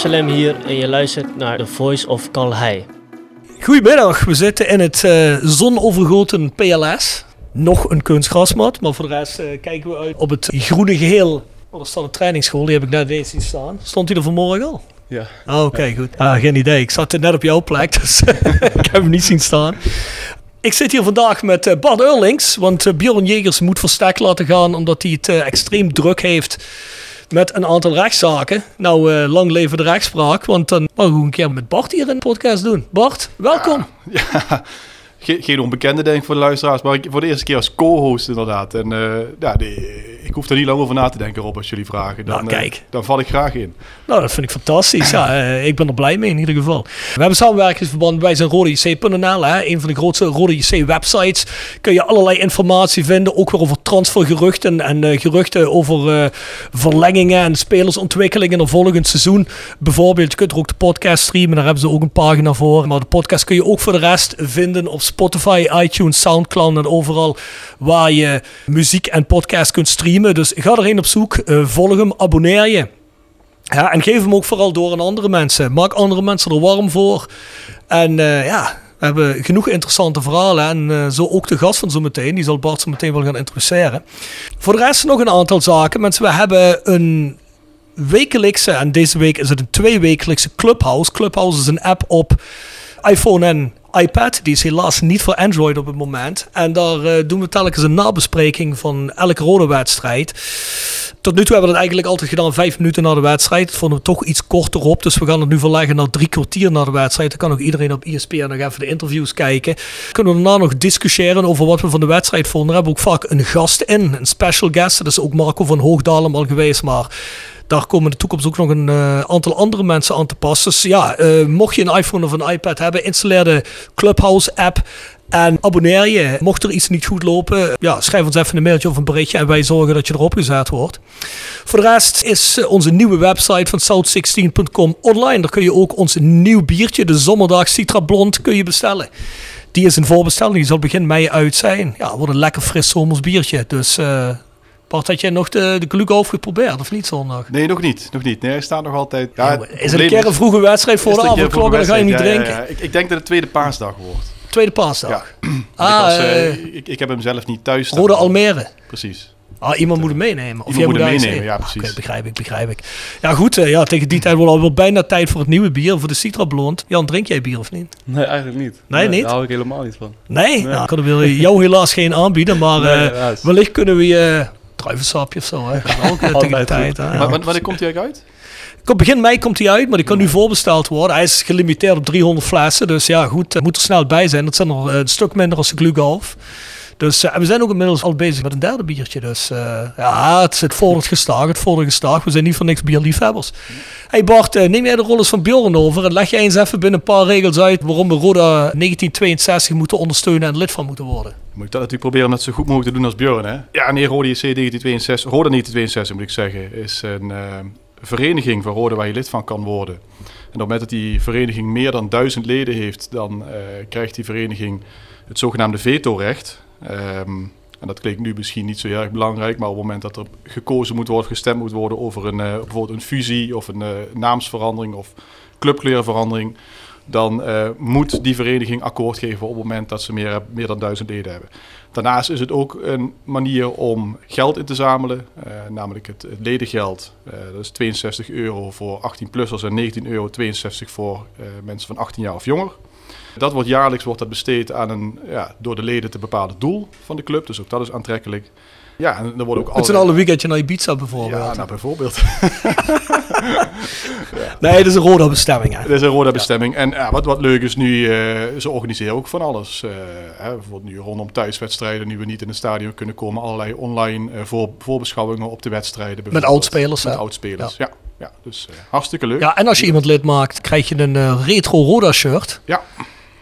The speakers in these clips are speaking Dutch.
Absalem hier en je luistert naar The Voice of Calhei. Goedemiddag, we zitten in het eh, zonovergoten PLS. Nog een kunstgrasmat, maar voor de rest eh, kijken we uit op het groene geheel. Oh, er staat een trainingsschool, die heb ik net deze zien staan. Stond hij er vanmorgen al? Ja. Oh, oké, goed. Ah, geen idee. Ik zat net op jouw plek, dus ik heb hem niet zien staan. Ik zit hier vandaag met eh, Bart Eurlings, want eh, Bjorn Jegers moet verstek laten gaan omdat hij het eh, extreem druk heeft met een aantal rechtszaken. Nou, eh, lang leven de rechtspraak, want dan mogen we een keer met Bart hier een podcast doen. Bart, welkom. Ja, geen, onbekende denk ik voor de luisteraars, maar voor de eerste keer als co-host inderdaad. En eh, ja, nee, ik hoef er niet lang over na te denken, Rob, als jullie vragen. Dan, Nou, eh, kijk. dan val ik graag in. Nou, dat vind ik fantastisch. Ja, eh, ik ben er blij mee in ieder geval. We hebben samenwerkingsverband. Wij zijn RodeJC.nl, hè, een van de grootste Rode JC websites. Kun je allerlei informatie vinden, ook weer over transfergeruchten en eh, geruchten over verlengingen en spelersontwikkelingen in volgend seizoen. Bijvoorbeeld, je kunt er ook de podcast streamen, daar hebben ze ook een pagina voor. Maar de podcast kun je ook voor de rest vinden op Spotify, iTunes, Soundcloud en overal waar je muziek en podcast kunt streamen. Dus ga erheen op zoek, eh, volg hem, abonneer je. Ja, en geef hem ook vooral door aan andere mensen. Maak andere mensen er warm voor. En eh, ja, we hebben genoeg interessante verhalen. En eh, zo ook de gast van zo meteen. Die zal Bart zo meteen wel gaan introduceren. Voor de rest nog een aantal zaken. Mensen, we hebben een wekelijkse, en deze week is het een tweewekelijkse Clubhouse. Clubhouse is een app op iPhone en iPad. Die is helaas niet voor Android op het moment. En daar eh, doen we telkens een nabespreking van elke rode wedstrijd. Tot nu toe hebben we dat eigenlijk altijd gedaan vijf minuten na de wedstrijd. Dat vonden we toch iets korter op. Dus we gaan het nu verleggen naar drie kwartier na de wedstrijd. Dan kan ook iedereen op ESPN nog even de interviews kijken. Kunnen we daarna nog discussiëren over wat we van de wedstrijd vonden. Daar hebben we ook vaak een gast in. Een special guest. Dat is ook Marco van Hoogdalem al geweest. Maar daar komen in de toekomst ook nog een eh, aantal andere mensen aan te passen. Dus ja, eh, mocht je een iPhone of een iPad hebben, installeer de Clubhouse app. En abonneer je. Mocht er iets niet goed lopen, ja, schrijf ons even een mailtje of een berichtje en wij zorgen dat je erop gezet wordt. Voor de rest is eh, onze nieuwe website van south16.com online. Daar kun je ook ons nieuw biertje, de Zomerdag Citra Blond, kun je bestellen. Die is in voorbestelling, die zal begin mei uit zijn. Ja, wordt een lekker fris zomers biertje. Dus Bart, had jij nog de, de Glühwein geprobeerd of niet zondag? Nee, nog niet. Nog niet. Nee, hij staat nog altijd... Ja, het is het probleem een keer een vroege wedstrijd voor de dat je voor avondklok en dan ga je niet ja, drinken? ja, ja. Ik, ik denk dat het tweede paasdag wordt. Tweede paasdag. Ja. Ah, ik, was, eh, eh, ik, ik heb hem zelf niet thuis. Rode Almere. Precies. Ah, iemand moet hem meenemen. Of Iemand jij moet hem meenemen, ja, precies. Oké, begrijp ik, begrijp ik. Ja, goed. eh, ja, tegen die tijd wordt alweer bijna tijd voor het nieuwe bier, voor de Citra Blond. Jan, drink jij bier of niet? Nee, eigenlijk niet. Nee, niet? Daar hou ik helemaal niet van. Nee? Nou, ik kan er jou helaas geen aanbieden, maar Nee, eh, wellicht kunnen we je druivensapje of zo. Hè. Gaat ook tegen de Altijd tijd. hè. Maar wa- wanneer komt hij eigenlijk uit? Komt begin mei komt hij uit, maar die kan nu voorbesteld worden. Hij is gelimiteerd op 300 flessen, dus ja goed, eh, moet er snel bij zijn. Dat zijn er eh, een stuk minder als de Glühgolf. Dus eh, we zijn ook inmiddels al bezig met een derde biertje. Dus eh, ja, het zit voor het gestaag. We zijn niet voor niks bierliefhebbers. Hey Bart, eh, neem jij de rol eens van Bjorn over en leg jij eens even binnen een paar regels uit waarom we Roda 1962 moeten ondersteunen en lid van moeten worden. Moet ik dat natuurlijk proberen dat zo goed mogelijk te doen als Björn, hè? Ja, nee, Rode JC 1962, Roda 1962 moet ik zeggen, is een vereniging van Roda waar je lid van kan worden. En op het moment dat die vereniging meer dan duizend leden heeft, dan krijgt die vereniging het zogenaamde vetorecht. Ehm, en dat klinkt nu misschien niet zo heel erg belangrijk, maar op het moment dat er gekozen moet worden, gestemd moet worden over een, eh, bijvoorbeeld een fusie of een eh, naamsverandering of clubkleurenverandering, dan eh, moet die vereniging akkoord geven op het moment dat ze meer, meer dan duizend leden hebben. Daarnaast is het ook een manier om geld in te zamelen, namelijk het, ledengeld. Dat is 62 euro voor 18-plussers en 19 euro 62 voor mensen van 18 jaar of jonger. Dat wordt jaarlijks wordt dat besteed aan een ja, door de leden te bepalen doel van de club, dus ook dat is aantrekkelijk. Ja, en er worden ook Het zijn alle weekendje naar Ibiza bijvoorbeeld. Ja, nou bijvoorbeeld. Nee, het is een Roda bestemming. Het is een rode bestemming. En ja, wat, wat leuk is nu, eh, ze organiseren ook van alles. Eh, hè, bijvoorbeeld nu rondom thuiswedstrijden, nu we niet in het stadion kunnen komen, allerlei online eh, voor, voorbeschouwingen op de wedstrijden. Met oudspelers, Met oudspelers, ja. ja. dus hartstikke leuk. Ja, en als je iemand lid maakt, krijg je een retro Roda shirt. Ja.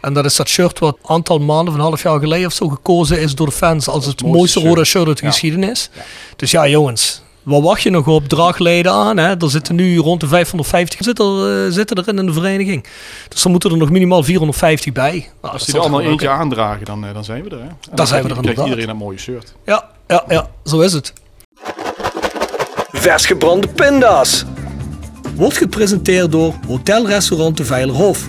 En dat is dat shirt wat een aantal maanden, of een half jaar geleden of zo, gekozen is door de fans als het, mooiste mooiste shirt. Uit de Ja. geschiedenis. Dus ja, jongens, wat wacht je nog op? Draagleden aan. Hè? Er zitten nu rond de 550 zitten, er, eh, zitten erin in de vereniging. Dus er moeten er nog minimaal 450 bij. Nou, Als die er allemaal eentje aandragen, dan, eh, dan zijn we er. Hè? En Dan zijn we er krijgt inderdaad. iedereen een mooie shirt. Ja, ja, ja, zo is het. Vers gebrande pinda's. Wordt gepresenteerd door Hotelrestaurant de Veilerhof.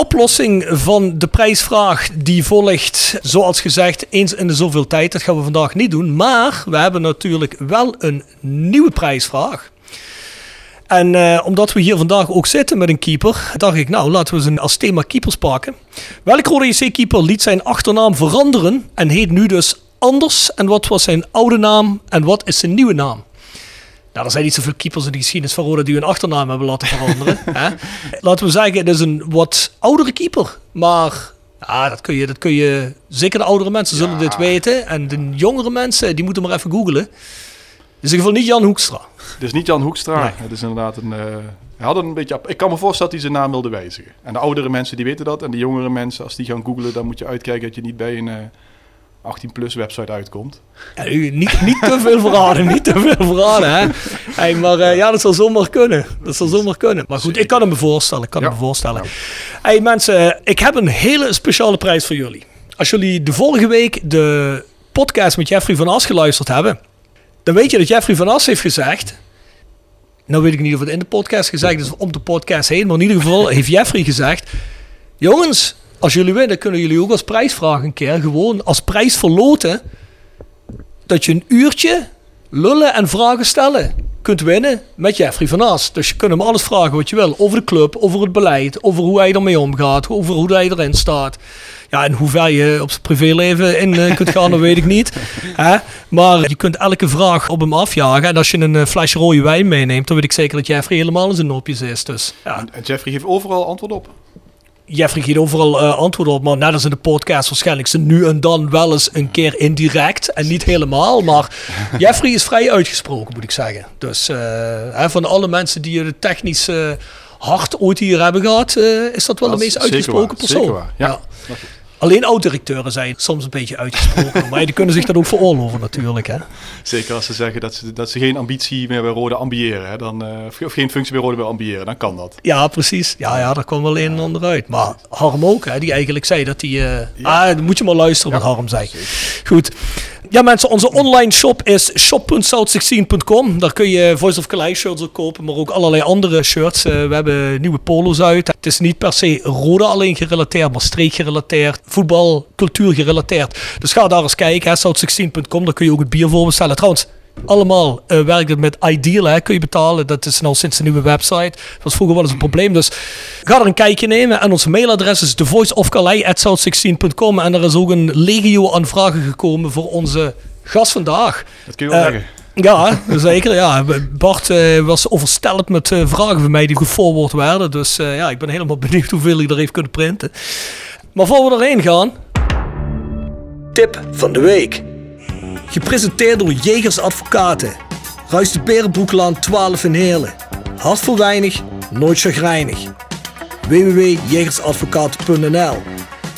Oplossing van de prijsvraag die volgt, zoals gezegd, eens in de zoveel tijd. Dat gaan we vandaag niet doen, maar we hebben natuurlijk wel een nieuwe prijsvraag. En eh, omdat we hier vandaag ook zitten met een keeper, dacht ik, nou laten we ze als thema keepers pakken. Welke Rode JC-keeper liet zijn achternaam veranderen en heet nu dus anders? En wat was zijn oude naam en wat is zijn nieuwe naam? Nou, er zijn niet zoveel keepers in de geschiedenis van Roda die hun achternaam hebben laten veranderen. hè? Laten we zeggen, het is een wat oudere keeper. Maar ja, dat, kun je, dat kun je... Zeker de oudere mensen zullen dit weten. En de jongere mensen, die moeten maar even googlen. Dus in ieder geval niet Jan Hoekstra. Het is niet Jan Hoekstra. Nee. Het is inderdaad een... eh, hij had een beetje... Ik kan me voorstellen dat hij zijn naam wilde wijzigen. En de oudere mensen die weten dat. En de jongere mensen, als die gaan googlen, dan moet je uitkijken dat je niet bij een eh, 18-plus website uitkomt. Ja, u, niet, niet te veel verraden, niet te veel verraden. Hè? Hey, maar eh, ja, dat zal zomaar kunnen. Dat zal zomaar kunnen. Maar goed, ik kan het me voorstellen. Ik kan het me voorstellen. Hey, mensen, eh, ik heb een hele speciale prijs voor jullie. Als jullie de vorige week de podcast met Jeffrey van As geluisterd hebben, dan weet je dat Jeffrey van As heeft gezegd. Nou weet ik niet of het in de podcast gezegd is of om de podcast heen, maar in ieder geval heeft Jeffrey gezegd: Jongens, als jullie winnen, kunnen jullie ook als prijsvraag een keer gewoon als prijs verloten dat je een uurtje lullen en vragen stellen kunt winnen met Jeffrey van As. Dus je kunt hem alles vragen wat je wil. Over de club, over het beleid, over hoe hij ermee omgaat, over hoe hij erin staat. Ja, en hoe ver je op zijn privéleven in eh, kunt gaan, dat weet ik niet. Maar je kunt elke vraag op hem afjagen. En als je een eh, flesje rode wijn meeneemt, dan weet ik zeker dat Jeffrey helemaal in zijn nopjes is. Dus ja, en Jeffrey geeft overal antwoord op. Jeffrey geeft overal eh, antwoord op, maar net als in de podcast waarschijnlijk ze nu en dan wel eens een keer indirect en niet helemaal. Maar Jeffrey is vrij uitgesproken, moet ik zeggen. Dus eh, hè, van alle mensen die het technisch eh, hard ooit hier hebben gehad, eh, is dat wel Dat de meest uitgesproken waar, persoon. zeker waar, ja. Alleen oud-directeuren zijn soms een beetje uitgesproken. maar die kunnen zich dat ook veroorloven natuurlijk. Hè? Zeker als ze zeggen dat ze, dat ze geen ambitie meer bij Rode ambiëren. Hè, dan, eh, of, geen functie bij Rode meer ambiëren, dan kan dat. Ja, precies. Ja, ja, daar kwam wel een en ander uit. Maar Harm ook, hè, die eigenlijk zei dat hij... eh Ah, dan moet je maar luisteren wat Harm zei. Goed. Ja mensen, onze online shop is shop.south16.com. Daar kun je Voice of Calais shirts ook kopen, maar ook allerlei andere shirts. Eh, we hebben nieuwe polo's uit. Het is niet per se rode alleen gerelateerd, maar streekgerelateerd, voetbal, cultuur gerelateerd. Dus ga daar eens kijken, hè, south16.com. Daar kun je ook het bier voor bestellen. Trouwens, allemaal eh, werkt het met Ideal, hè, kun je betalen. Dat is nou sinds de nieuwe website. Dat was vroeger wel eens een probleem. Dus ga er een kijkje nemen. En ons mailadres is thevoiceofcalais.south16.com. En er is ook een legio aan vragen gekomen voor onze gast vandaag. Dat kun je wel Eh, zeggen. Ja, zeker. Ja. Bart eh, was overstelpt met eh, vragen van mij die geforward werden. Dus eh, ja, ik ben helemaal benieuwd hoeveel hij er heeft kunnen printen. Maar voor we erheen gaan... Tip van de week. Gepresenteerd door Jegers Advocaten. Ruist de Berenbroeklaan 12 in Heerlen. Hart voor weinig, nooit chagrijnig. www.jegersadvocaten.nl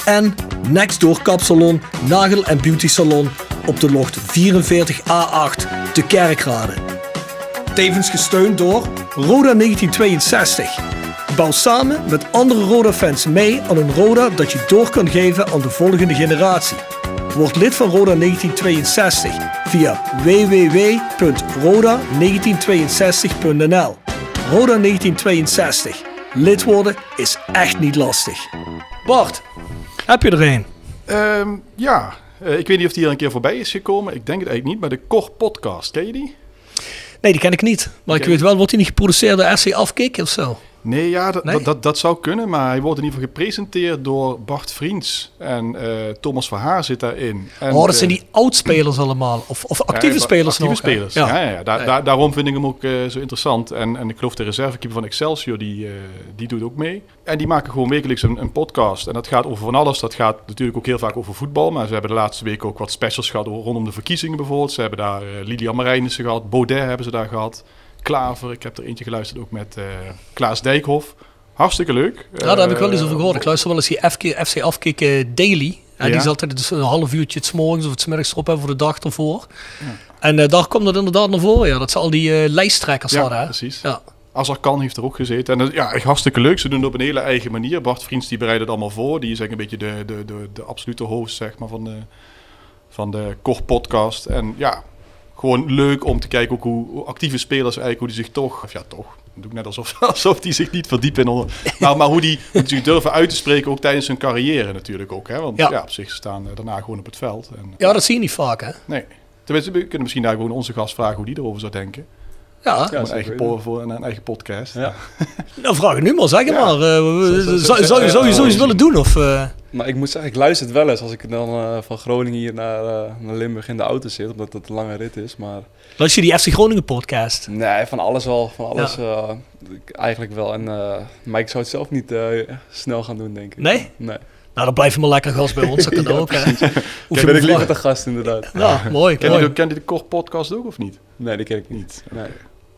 En Nextdoor Kapsalon, Nagel en Beauty Salon op de locht 44A8 te Kerkrade. Tevens gesteund door Roda 1962. Bouw samen met andere Roda-fans mee aan een Roda dat je door kan geven aan de volgende generatie. Word lid van Roda 1962 via www.roda1962.nl. Roda 1962. Lid worden is echt niet lastig. Bart, heb je er een? Ehm, ja, Eh, ik weet niet of die er een keer voorbij is gekomen. Ik denk het eigenlijk niet, maar de Kor Podcast, ken je die? Nee, die ken ik niet. Maar ik weet wel, wordt hij niet geproduceerd door RC Afkick of zo? Nee, ja, dat, Nee? Dat, dat, dat zou kunnen, maar hij wordt in ieder geval gepresenteerd door Bart Vriends. En eh, Thomas Verhaar zit daarin. En, oh, dat zijn eh, die oudspelers allemaal. Of, of actieve ja, spelers actieve nog. spelers. Ja, ja, ja. Daar, Daar, daarom vind ik hem ook eh, zo interessant. En, en ik geloof de reservekeeper van Excelsior, die, eh, die doet ook mee. En die maken gewoon wekelijks een, een podcast. En dat gaat over van alles. Dat gaat natuurlijk ook heel vaak over voetbal. Maar ze hebben de laatste weken ook wat specials gehad rondom de verkiezingen bijvoorbeeld. Ze hebben daar Lilian Marijnissen gehad. Baudet hebben ze daar gehad. Klaver. Ik heb er eentje geluisterd ook met eh, Klaas Dijkhoff. Hartstikke leuk. Ja, daar heb ik wel Eh, eens over gehoord. Ik luister wel eens die FC eh, Daily. En die Ja. is altijd dus een half uurtje het morgens of het middags erop hebben voor de dag ervoor. En eh, daar komt het inderdaad naar voren, ja. Dat ze al die lijsttrekkers Ja, hadden, hè? precies. Ja. Azarkan heeft er ook gezeten. En dat, ja, echt hartstikke leuk. Ze doen het op een hele eigen manier. Bart Vriends die bereidt het allemaal voor. Die is eigenlijk een beetje de, de, de, de absolute host zeg maar, van de, van de Kort podcast. En ja, gewoon leuk om te kijken ook hoe, actieve spelers eigenlijk, hoe die zich toch, of ja toch, dat doe ik net alsof, alsof die zich niet verdiepen in onder, maar, maar hoe die zich durven uit te spreken ook tijdens hun carrière natuurlijk ook. Hè? Want Ja. ja. op zich staan eh, daarna gewoon op het veld. En, Ja, dat zie je niet vaak, hè? Nee. Tenminste, we kunnen misschien daar gewoon onze gast vragen hoe die erover zou denken. Ja, Voor een, eigen voor een, een eigen podcast. Ja. nou vraag het nu maar, zeg Ja. maar. Eh, Zo- zo- zou, zo- zou, je- zou je zoiets willen doen? Of, eh? Maar ik moet zeggen, ik luister het wel eens als ik dan eh, van Groningen hier naar, eh, naar Limburg in de auto zit, omdat het een lange rit is. Maar Luister je die FC Groningen podcast? nee, van alles wel. Van alles eh, ik- eigenlijk wel. En, eh, maar ik zou het zelf niet eh, snel gaan doen, denk ik. Nee? Nee. Nou, dan blijf je maar lekker gast bij ons. Dat kan Ja, ook, hè? Ja, je ben ik liever te gast, inderdaad. Ja, mooi, Ken mooi. je, ken je de Kort podcast ook of niet? Nee, die ken ik niet. Nee.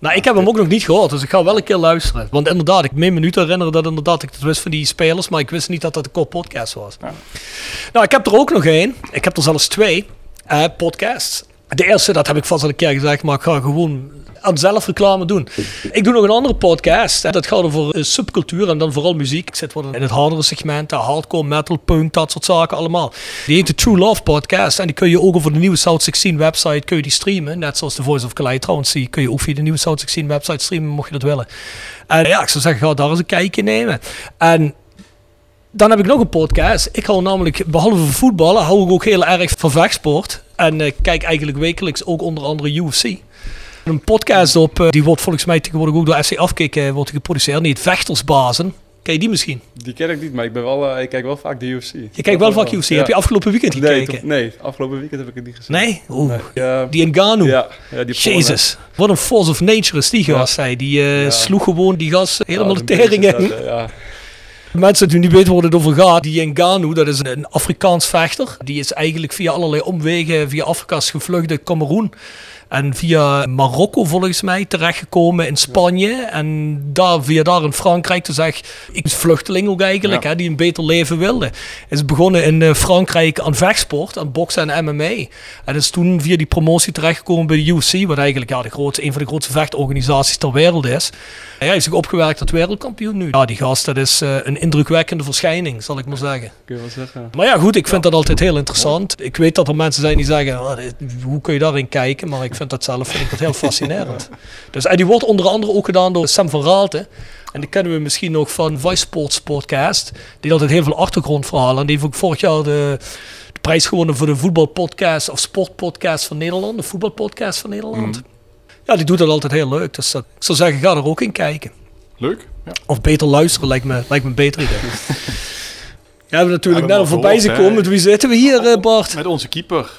Nou, ik heb hem ook nog niet gehoord, dus ik ga wel een keer luisteren. Want inderdaad, ik meen me nu te herinneren dat inderdaad ik het wist van die spelers, maar ik wist niet dat dat een kort podcast was. Ja. Nou, ik heb er ook nog één. Ik heb er zelfs twee eh, podcasts. De eerste, dat heb ik vast al een keer gezegd, maar ik ga gewoon aan zelfreclame doen. Ik doe nog een andere podcast. Hè. Dat gaat over eh, subcultuur en dan vooral muziek. Ik zit wat in het hardere segment, hardcore, metal, punk, dat soort zaken allemaal. Die heet de True Love Podcast en die kun je ook over de nieuwe South 16 website kun je die streamen. Net zoals de Voice of Calais trouwens, die kun je ook via de nieuwe South 16 website streamen, mocht je dat willen. En ja, ik zou zeggen, ga daar eens een kijkje nemen. En dan heb ik nog een podcast. Ik hou namelijk, behalve voetballen, hou ik ook heel erg van vechtsport. En eh, kijk eigenlijk wekelijks ook onder andere UFC. Een podcast op, eh, die wordt volgens mij tegenwoordig ook door FC Afkick eh, wordt geproduceerd. Heet Vechtersbazen. Ken je die misschien? Die ken ik niet, maar ik, ben wel, ik kijk wel vaak de UFC. Je kijkt wel vaak UFC. Heb je afgelopen weekend nee, gekeken? toch- nee, afgelopen weekend heb ik het niet gezien. Nee? Oeh. Nee, ja, Die Ngannou. Ja, ja, die. Jezus. Wat een force of nature is die gast. zei. Die sloeg gewoon die gast helemaal de tering in. Mensen die niet weten waar het over gaat, die Ngannou, dat is een Afrikaans vechter. Die is eigenlijk via allerlei omwegen via Afrika's gevlucht uit Cameroen. En via Marokko volgens mij terechtgekomen in Spanje. En daar, via daar in Frankrijk, dus echt ik vluchteling ook eigenlijk, Ja. hè, die een beter leven wilde. Is begonnen in eh, Frankrijk aan vechtsport, aan boksen en MMA. En is toen via die promotie terechtgekomen bij de UFC, wat eigenlijk ja, de grootste, een van de grootste vechtorganisaties ter wereld is. En hij heeft zich opgewerkt tot wereldkampioen nu. Ja, die gast, dat is eh, een indrukwekkende verschijning, zal ik maar zeggen. Kun je wel zeggen. Maar ja, goed, ik vind dat altijd heel interessant. Ik weet dat er mensen zijn die zeggen, "Oh, hoe kun je daarin kijken? Maar ik vind dat zelf vind ik dat heel fascinerend. Dus, en die wordt onder andere ook gedaan door Sam van Raalte. En die kennen we misschien nog van Vice Sports Podcast. Die altijd heel veel achtergrondverhalen. En die heeft ook vorig jaar de, de prijs gewonnen voor de voetbalpodcast of sportpodcast van Nederland. De voetbalpodcast van Nederland. Ja, die doet dat altijd heel leuk. Dus dat, ik zou zeggen, ga er ook in kijken. Leuk. Ja. Of beter luisteren lijkt me, lijkt me een beter idee. Ja, we hebben natuurlijk net al voorbij gehoord, komen. Met wie zitten we hier, eh, Bart? Met onze keeper.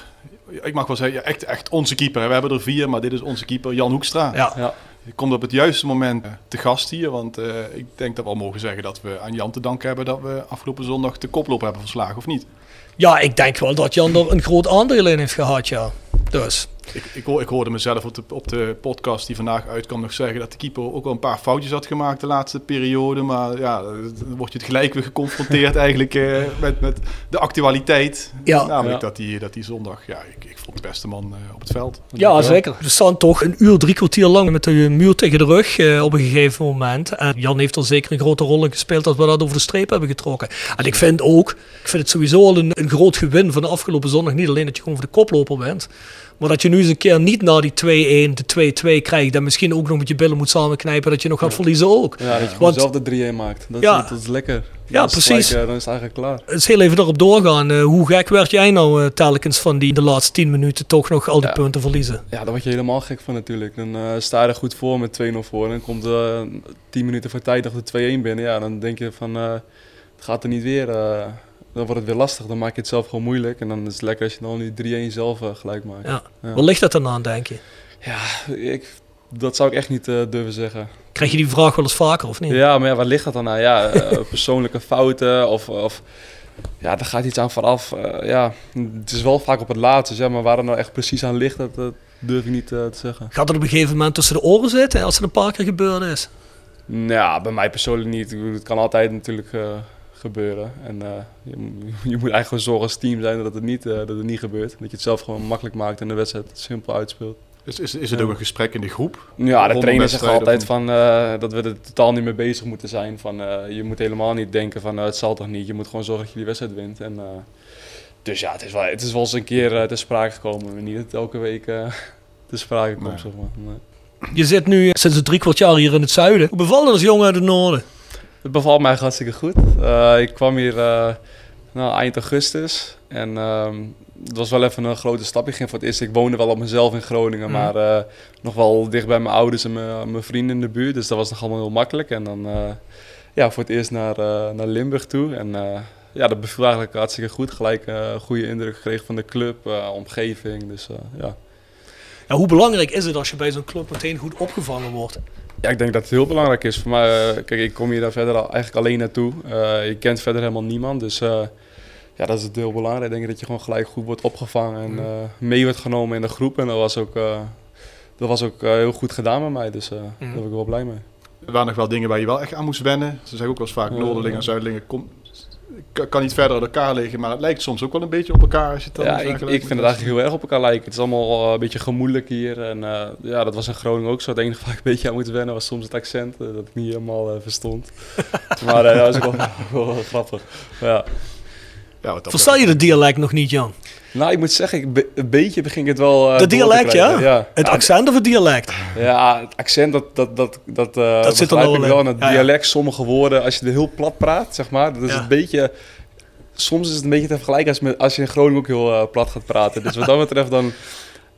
Ik mag wel zeggen, ja, echt, echt onze keeper. hè. We hebben er vier, maar dit is onze keeper, Jan Hoekstra. Ja. Komt op het juiste moment eh, te gast hier. Want eh, ik denk dat we al mogen zeggen dat we aan Jan te danken hebben dat we afgelopen zondag de koploop hebben verslagen, of niet? Ja, ik denk wel dat Jan er een groot aandeel in heeft gehad, ja. Dus, Ik, ik, hoor- ik hoorde mezelf op de, op de podcast die vandaag uitkwam nog zeggen dat de keeper ook wel een paar foutjes had gemaakt de laatste periode. Maar ja, dan word je het gelijk weer geconfronteerd eigenlijk eh, met, met de actualiteit. Ja. Namelijk Ja. dat die, dat die zondag, ja, ik, ik vond de beste man eh, op het veld. ja, zeker. We staan toch een uur, drie kwartier lang met de muur tegen de rug eh, op een gegeven moment. En Jan heeft er zeker een grote rol in gespeeld dat we dat over de streep hebben getrokken. En ik vind ook, ik vind het sowieso al een, een groot gewin van de afgelopen zondag. Niet alleen dat je gewoon voor de koploper bent. Maar dat je nu eens een keer niet na die 2-1, de 2-2 krijgt. En misschien ook nog met je billen moet samenknijpen dat je nog gaat verliezen ook. Ja, dat je gewoon Want- zelf de 3-1 maakt. Dat, Ja. is, dat is lekker. Ja, is precies. eh, dan is het eigenlijk klaar. eens heel even erop doorgaan. Eh, hoe gek werd jij nou eh, telkens van die de laatste 10 minuten toch nog al die Ja. punten verliezen? Ja, daar word je helemaal gek van natuurlijk. Dan eh, sta je er goed voor met 2-0 voor. En dan komt eh 10 minuten voor tijd nog de 2-1 binnen. Ja, dan denk je van, eh, het gaat er niet weer. Dan wordt het weer lastig. Dan maak je het zelf gewoon moeilijk. En dan is het lekker als je dan die 3-1 zelf eh, gelijk maakt. Ja. Ja. Waar ligt dat dan aan, denk je? Ja, ik, dat zou ik echt niet eh, durven zeggen. Krijg je die vraag wel eens vaker of niet? Ja, maar ja, waar ligt dat dan aan? Ja, eh, persoonlijke fouten of, of ja, daar gaat iets aan vooraf. Ja, het is wel vaak op het laatste, zeg maar waar het nou echt precies aan ligt, dat, dat durf ik niet te zeggen. Gaat het op een gegeven moment tussen de oren zitten als het een paar keer gebeurd is? Nou, ja, bij mij persoonlijk niet. Het kan altijd natuurlijk gebeuren. En eh, je, moet- je moet eigenlijk gewoon zorgen als team zijn dat het, niet, eh, dat het niet gebeurt. Dat je het zelf gewoon makkelijk maakt en de wedstrijd simpel uitspeelt. Is, is, is het ook een gesprek in de groep? Ja, de trainer zegt altijd van, eh, dat we er totaal niet mee bezig moeten zijn. Van, eh, je moet helemaal niet denken van het zal toch niet. Je moet gewoon zorgen dat je die wedstrijd wint. En, eh, dus ja, het is, wel, het is wel eens een keer eh, ter sprake gekomen. Maar niet dat het elke week eh ter sprake komt. Nee. Zeg maar. Nee. Je zit nu sinds een drie kwart jaar hier in het zuiden. Hoe bevalt het als jongen uit het noorden? Het bevalt mij hartstikke goed. Eh, ik kwam hier eh, nou, eind augustus. En ehm, het was wel even een grote stap. Ik ging voor het eerst. Ik woonde wel op mezelf in Groningen, Mhm. maar eh, nog wel dicht bij mijn ouders en mijn, vrienden in de buurt. Dus dat was nog allemaal heel makkelijk. En dan ja, voor het eerst naar, naar Limburg toe. En ja, dat beviel eigenlijk hartstikke goed. Gelijk een goede indruk gekregen van de club, omgeving. Dus ja. Ja, hoe belangrijk is het als je bij zo'n club meteen goed opgevangen wordt? Ja, ik denk dat het heel belangrijk is voor mij. eh, kijk, ik kom hier daar verder al, eigenlijk alleen naartoe. Eh, je kent verder helemaal niemand. Dus eh, ja, dat is het heel belangrijk. Ik denk dat je gewoon gelijk goed wordt opgevangen en eh, mee wordt genomen in de groep. En dat was ook, eh, dat was ook heel goed gedaan met mij. Dus eh, Mhm. daar ben ik wel blij mee. Er waren nog wel dingen waar je wel echt aan moest wennen. Ze zeggen ook wel eens vaak, Ja. Noorderlingen en Zuidelingen kom, kan- kan niet verder uit elkaar liggen. Maar het lijkt soms ook wel een beetje op elkaar als je het dan Ja, ik, vind het eigenlijk heel erg op elkaar lijken. Het is allemaal eh, een beetje gemoedelijk hier. En eh, ja, dat was in Groningen ook zo. Het enige waar ik een beetje aan moet wennen was soms het accent. eh, dat ik niet helemaal verstond. maar eh, dat was ook wel, wel grappig. Ja. Ja, Verstel je het dialect nog niet, Jan? Nou, ik moet zeggen, ik be- een beetje begin ik het wel. eh, Het door te dialect, ja? ja? Het accent of het dialect? Ja, het accent, dat, dat, dat, dat, eh, Dat zit er wel in. wel. Het Ja, ja. dialect, sommige woorden, als je er heel plat praat, zeg maar, dat is een beetje... Soms is het een beetje te vergelijken als, met, als je in Groningen ook heel eh, plat gaat praten. Dus wat dat betreft dan...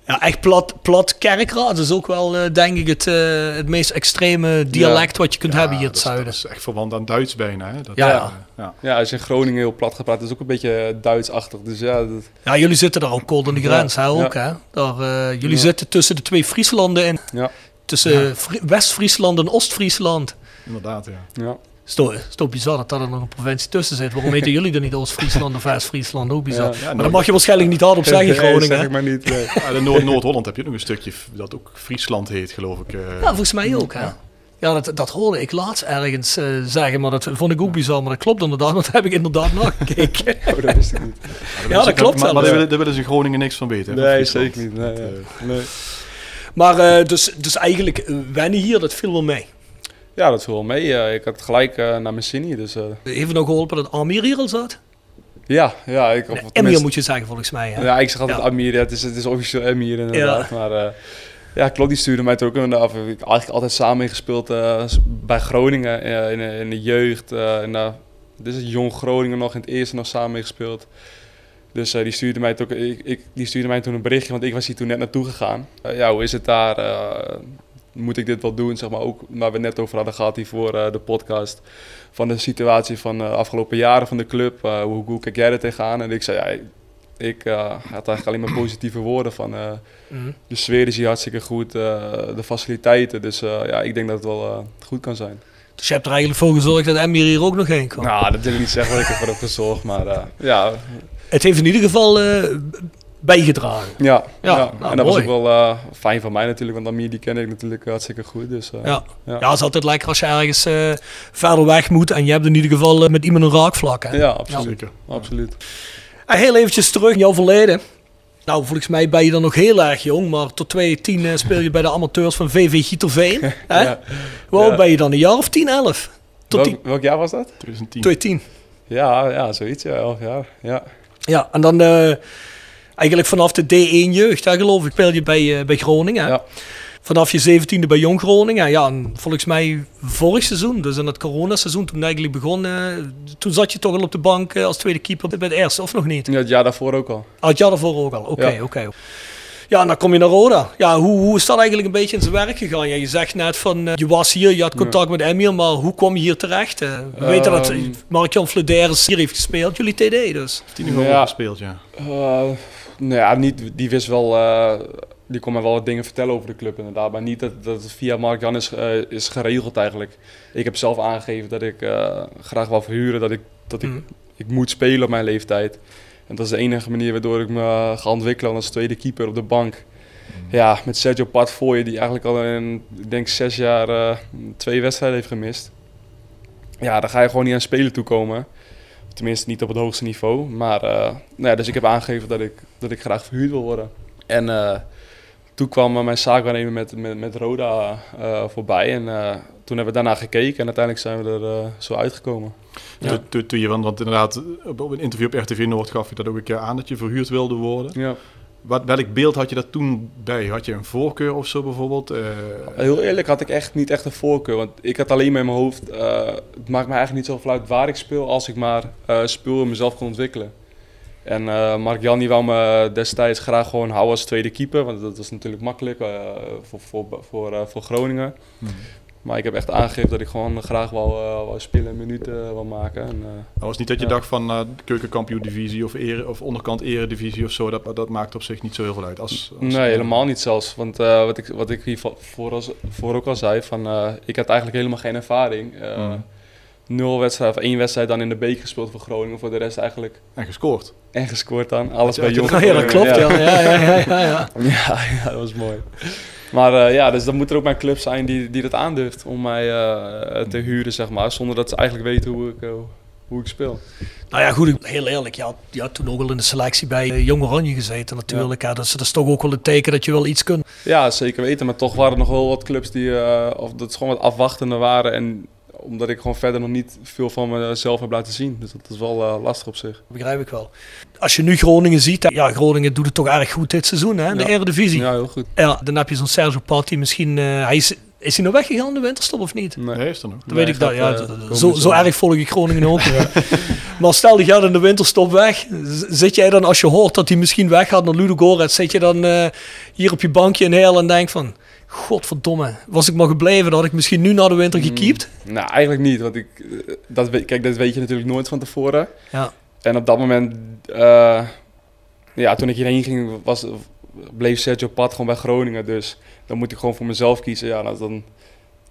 Ja, echt plat, plat kerkraad. Dat is ook wel, eh, denk ik, het, eh, het meest extreme dialect wat je kunt Ja, hebben hier in het dat is- zuiden. Dat is echt verwant aan Duits bijna. Hè? Dat, Ja, eh, ja. ja. Ja, als je in Groningen heel plat gaat praten, is ook een beetje Duitsachtig. Dus ja, dat, Ja, jullie zitten daar ook kort aan de grens, hè, ook, hè? Daar, eh, jullie Ja. zitten tussen de twee Frieslanden in. Ja. Tussen Fri- West-Friesland en Oost-Friesland. Inderdaad, ja. ja. Is toch, is toch bizar dat daar nog een provincie tussen zit. Waarom weten jullie dan niet Oost-Friesland of West-Friesland? Ook bizar. Ja, maar dat mag je waarschijnlijk niet hardop zeggen, Nee, Groningen. zeg ik maar niet. nee. Ja, in Noord- Noord-Holland heb je nog een stukje dat ook Friesland heet, geloof ik. eh. Ja, volgens mij ook, hè? Ja, dat, dat hoorde ik laatst ergens eh, zeggen, maar dat vond ik ook bizar. Maar dat klopt inderdaad, want dat heb ik inderdaad nagekeken. Oh, dat wist ik niet. ja, dat klopt Maar, maar daar willen, daar willen ze in Groningen niks van weten. hè, Nee, zeker niet. Nee, eh, nee. Maar eh, dus, dus eigenlijk wennen hier, dat viel wel mee. Ja, dat viel wel mee. Eh, ik had gelijk eh, naar hier. Dus, Heeft nog geholpen dat Amir hier al zat? ja, ja. Ik, of Emir moet je zeggen, volgens mij. Hè? Ja, ik zeg altijd Ja. Amir. Ja, het, is, het is officieel Emir inderdaad. Maar eh, ja, klopt. Die stuurde mij het ook inderdaad. af. Ik heb eigenlijk altijd samen ingespeeld s- bij Groningen. in, de- in de jeugd. en, dit is het jong Groningen nog in het eerste nog samen ingespeeld. Dus die, stuurde mij het ook, ik, ik, die stuurde mij toen een berichtje, want ik was hier toen net naartoe gegaan. Ja, hoe is het daar? Eh, moet ik dit wel doen? Zeg maar ook waar we net over hadden gehad hier voor eh, de podcast. Van de situatie van de afgelopen jaren van de club. Eh, hoe, hoe kijk jij er tegenaan? En ik zei, ja, ik, eh, had eigenlijk alleen maar positieve woorden van... eh, Mhm. de sfeer is hier hartstikke goed, eh, de faciliteiten. Dus eh, ja, ik denk dat het wel eh, goed kan zijn. Dus je hebt er eigenlijk voor gezorgd dat Emir hier ook nog heen kwam. Nou, dat wil ik niet zeggen dat ik ervoor heb gezorgd, maar eh, ja, Het heeft in ieder geval eh, bijgedragen. ja, Ja, ja. nou, en dat was ook wel eh, fijn van mij natuurlijk, want Amir die ken ik natuurlijk hartstikke goed. Dus, eh, Ja. ja. Ja, het is altijd lekker als je ergens eh, verder weg moet en je hebt in ieder geval met iemand een raakvlak. Hè? Ja, absoluut. Absoluut. En heel eventjes terug in jouw verleden. Nou, volgens mij ben je dan nog heel erg jong, maar tot 2010 eh, speel je bij de amateurs van VV Gieterveen. hè? Ja. Hoe oud Ja. ben je dan? Een jaar of 10, 11? Tot Welk, welk jaar was dat? 2010. 2010. Ja, ja, zoiets, ja, elf jaar. Ja. Ja, en dan eh, eigenlijk vanaf de D1 jeugd, hè, geloof ik, speel je bij, eh, bij Groningen. Ja. Vanaf je 17e bij Jong Groningen. Ja, en volgens mij vorig seizoen, dus in het coronaseizoen, toen eigenlijk begon, eh, toen zat je toch al op de bank eh, als tweede keeper bij de eerste, of nog niet? ja, het jaar daarvoor ook al. Ah, het jaar daarvoor ook al, oké, Ja. oké. Ja, en dan kom je naar Roda. Ja, hoe, hoe is dat eigenlijk een beetje in zijn werk gegaan? Ja, je zegt net van, eh, je was hier, je had contact met Emil, maar hoe kwam je hier terecht? Eh, we weten dat Ehm. Mark-Jan Flederis hier heeft gespeeld, jullie TD dus. Tien uur Ja. gespeeld, ja. Eh, nou ja, niet, die wist wel, eh, die kon me wel wat dingen vertellen over de club inderdaad. Maar niet dat, dat het via Mark Jan is, eh, is geregeld eigenlijk. Ik heb zelf aangegeven dat ik eh, graag wil verhuren, dat, ik, dat ik, Mhm. ik moet spelen op mijn leeftijd. En dat is de enige manier waardoor ik me ga ontwikkelen als tweede keeper op de bank. Ja, met Sergio je, die eigenlijk al in, ik denk zes jaar eh, twee wedstrijden heeft gemist. Ja, dan ga je gewoon niet aan spelen toekomen. Tenminste, niet op het hoogste niveau. Maar, eh, nou ja, dus ik heb aangegeven dat ik, dat ik graag verhuurd wil worden. En eh, toen kwam eh, mijn zaakwaarnemer met, met, met Roda eh, voorbij. En eh, toen hebben we daarna gekeken en uiteindelijk zijn we er eh, zo uitgekomen. Ja. Toen- Toen, toen je, want, want inderdaad, op een interview op RTV Noord gaf je dat ook een keer aan, dat je verhuurd wilde worden. Ja. Wat, welk beeld had je daar toen bij? Had je een voorkeur of zo bijvoorbeeld? Eh, Heel eerlijk had ik echt niet echt een voorkeur. Want ik had alleen maar in mijn hoofd... eh, het maakt me eigenlijk niet zoveel uit waar ik speel... als ik maar eh, speel en mezelf kon ontwikkelen. En eh Mark Jan die wou me destijds graag gewoon houden als tweede keeper. Want dat was natuurlijk makkelijk voor, voor, voor, eh, voor Groningen. Mhm. Maar ik heb echt aangegeven dat ik gewoon graag wou, eh, wou spelen en minuten eh, wil maken. En, eh, Het was niet dat je Ja. dacht van uh, keukenkampioen divisie of, ere, of onderkant eredivisie of zo. Dat, dat maakt op zich niet zo heel veel uit. Als, als- Nee, helemaal niet zelfs. Want eh, wat, ik, wat ik hier voor, als, voor ook al zei, van, eh, ik had eigenlijk helemaal geen ervaring. Eh, Mhm. Nul wedstrijd of één wedstrijd dan in de beek gespeeld voor Groningen. Voor de rest eigenlijk. En gescoord. En gescoord dan. Alles bij dat- Jong Ja, dat klopt, ja. Ja, ja, ja, ja, ja. ja, ja, dat was mooi. Maar eh, ja, dus dan moet er ook mijn club zijn die, die dat aandurft om mij eh, te huren, zeg maar. Zonder dat ze eigenlijk weten hoe ik, eh, hoe ik speel. Nou ja, goed, heel eerlijk. Je had, je had toen ook al in de selectie bij eh, Jong Oranje gezeten natuurlijk. Ja. Dat, is, dat is toch ook wel een teken dat je wel iets kunt. Ja, zeker weten. Maar toch waren er nog wel wat clubs die, of dat gewoon wat afwachtende waren. En omdat ik gewoon verder nog niet veel van mezelf heb laten zien. Dus dat is wel eh, lastig op zich. Begrijp ik wel. Als je nu Groningen ziet, ja, Groningen doet het toch erg goed dit seizoen, hè, in de Ja. Eredivisie. Ja. Ja, heel goed. dan heb je zo'n Sergio Patti misschien... eh, hij is, is hij nou weggegaan in de winterstop of niet? Nee. Nee, is er nog. Dat weet ik dat. Ja, eh, zo, zo erg volg ik Groningen ook. ja. maar stel die gaat in de winterstop weg. Zit jij dan, als je hoort dat hij misschien weggaat naar Ludo Goretz, zit je dan eh, hier op je bankje in Heel en denkt van... Godverdomme, was ik maar gebleven, dan had ik misschien nu na de winter gekiept. Nou, eigenlijk niet. Want ik, eh, dat weet, kijk, dat weet je natuurlijk nooit van tevoren. Ja. En op dat moment, eh, ja, toen ik hierheen ging, was, bleef Sergio Pat gewoon bij Groningen. Dus dan moet ik gewoon voor mezelf kiezen. Ja, dan,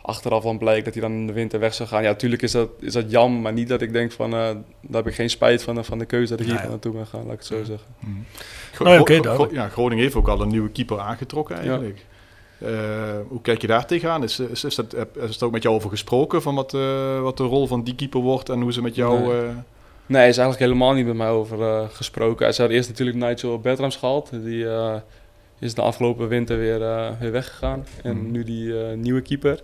achteraf dan blijkt dat hij dan in de winter weg zou gaan. Ja, natuurlijk is dat, is dat jammer, maar niet dat ik denk van, eh, daar heb ik geen spijt van, van de keuze dat ik hier naartoe ben gaan, laat ik het zo zeggen. Gro- Nou Gro-. Gro- ja, Groningen heeft ook al een nieuwe keeper aangetrokken eigenlijk. Eh, hoe kijk je daar tegenaan? Is, is, is, dat, is er ook met jou over gesproken van wat, eh, wat de rol van die keeper wordt en hoe ze met jou... Nee. eh, Nee, hij is eigenlijk helemaal niet met mij over gesproken. Hij had eerst natuurlijk Nigel Bertrams gehaald. Die is de afgelopen winter weer, weer weggegaan. En Mhm. nu die nieuwe keeper.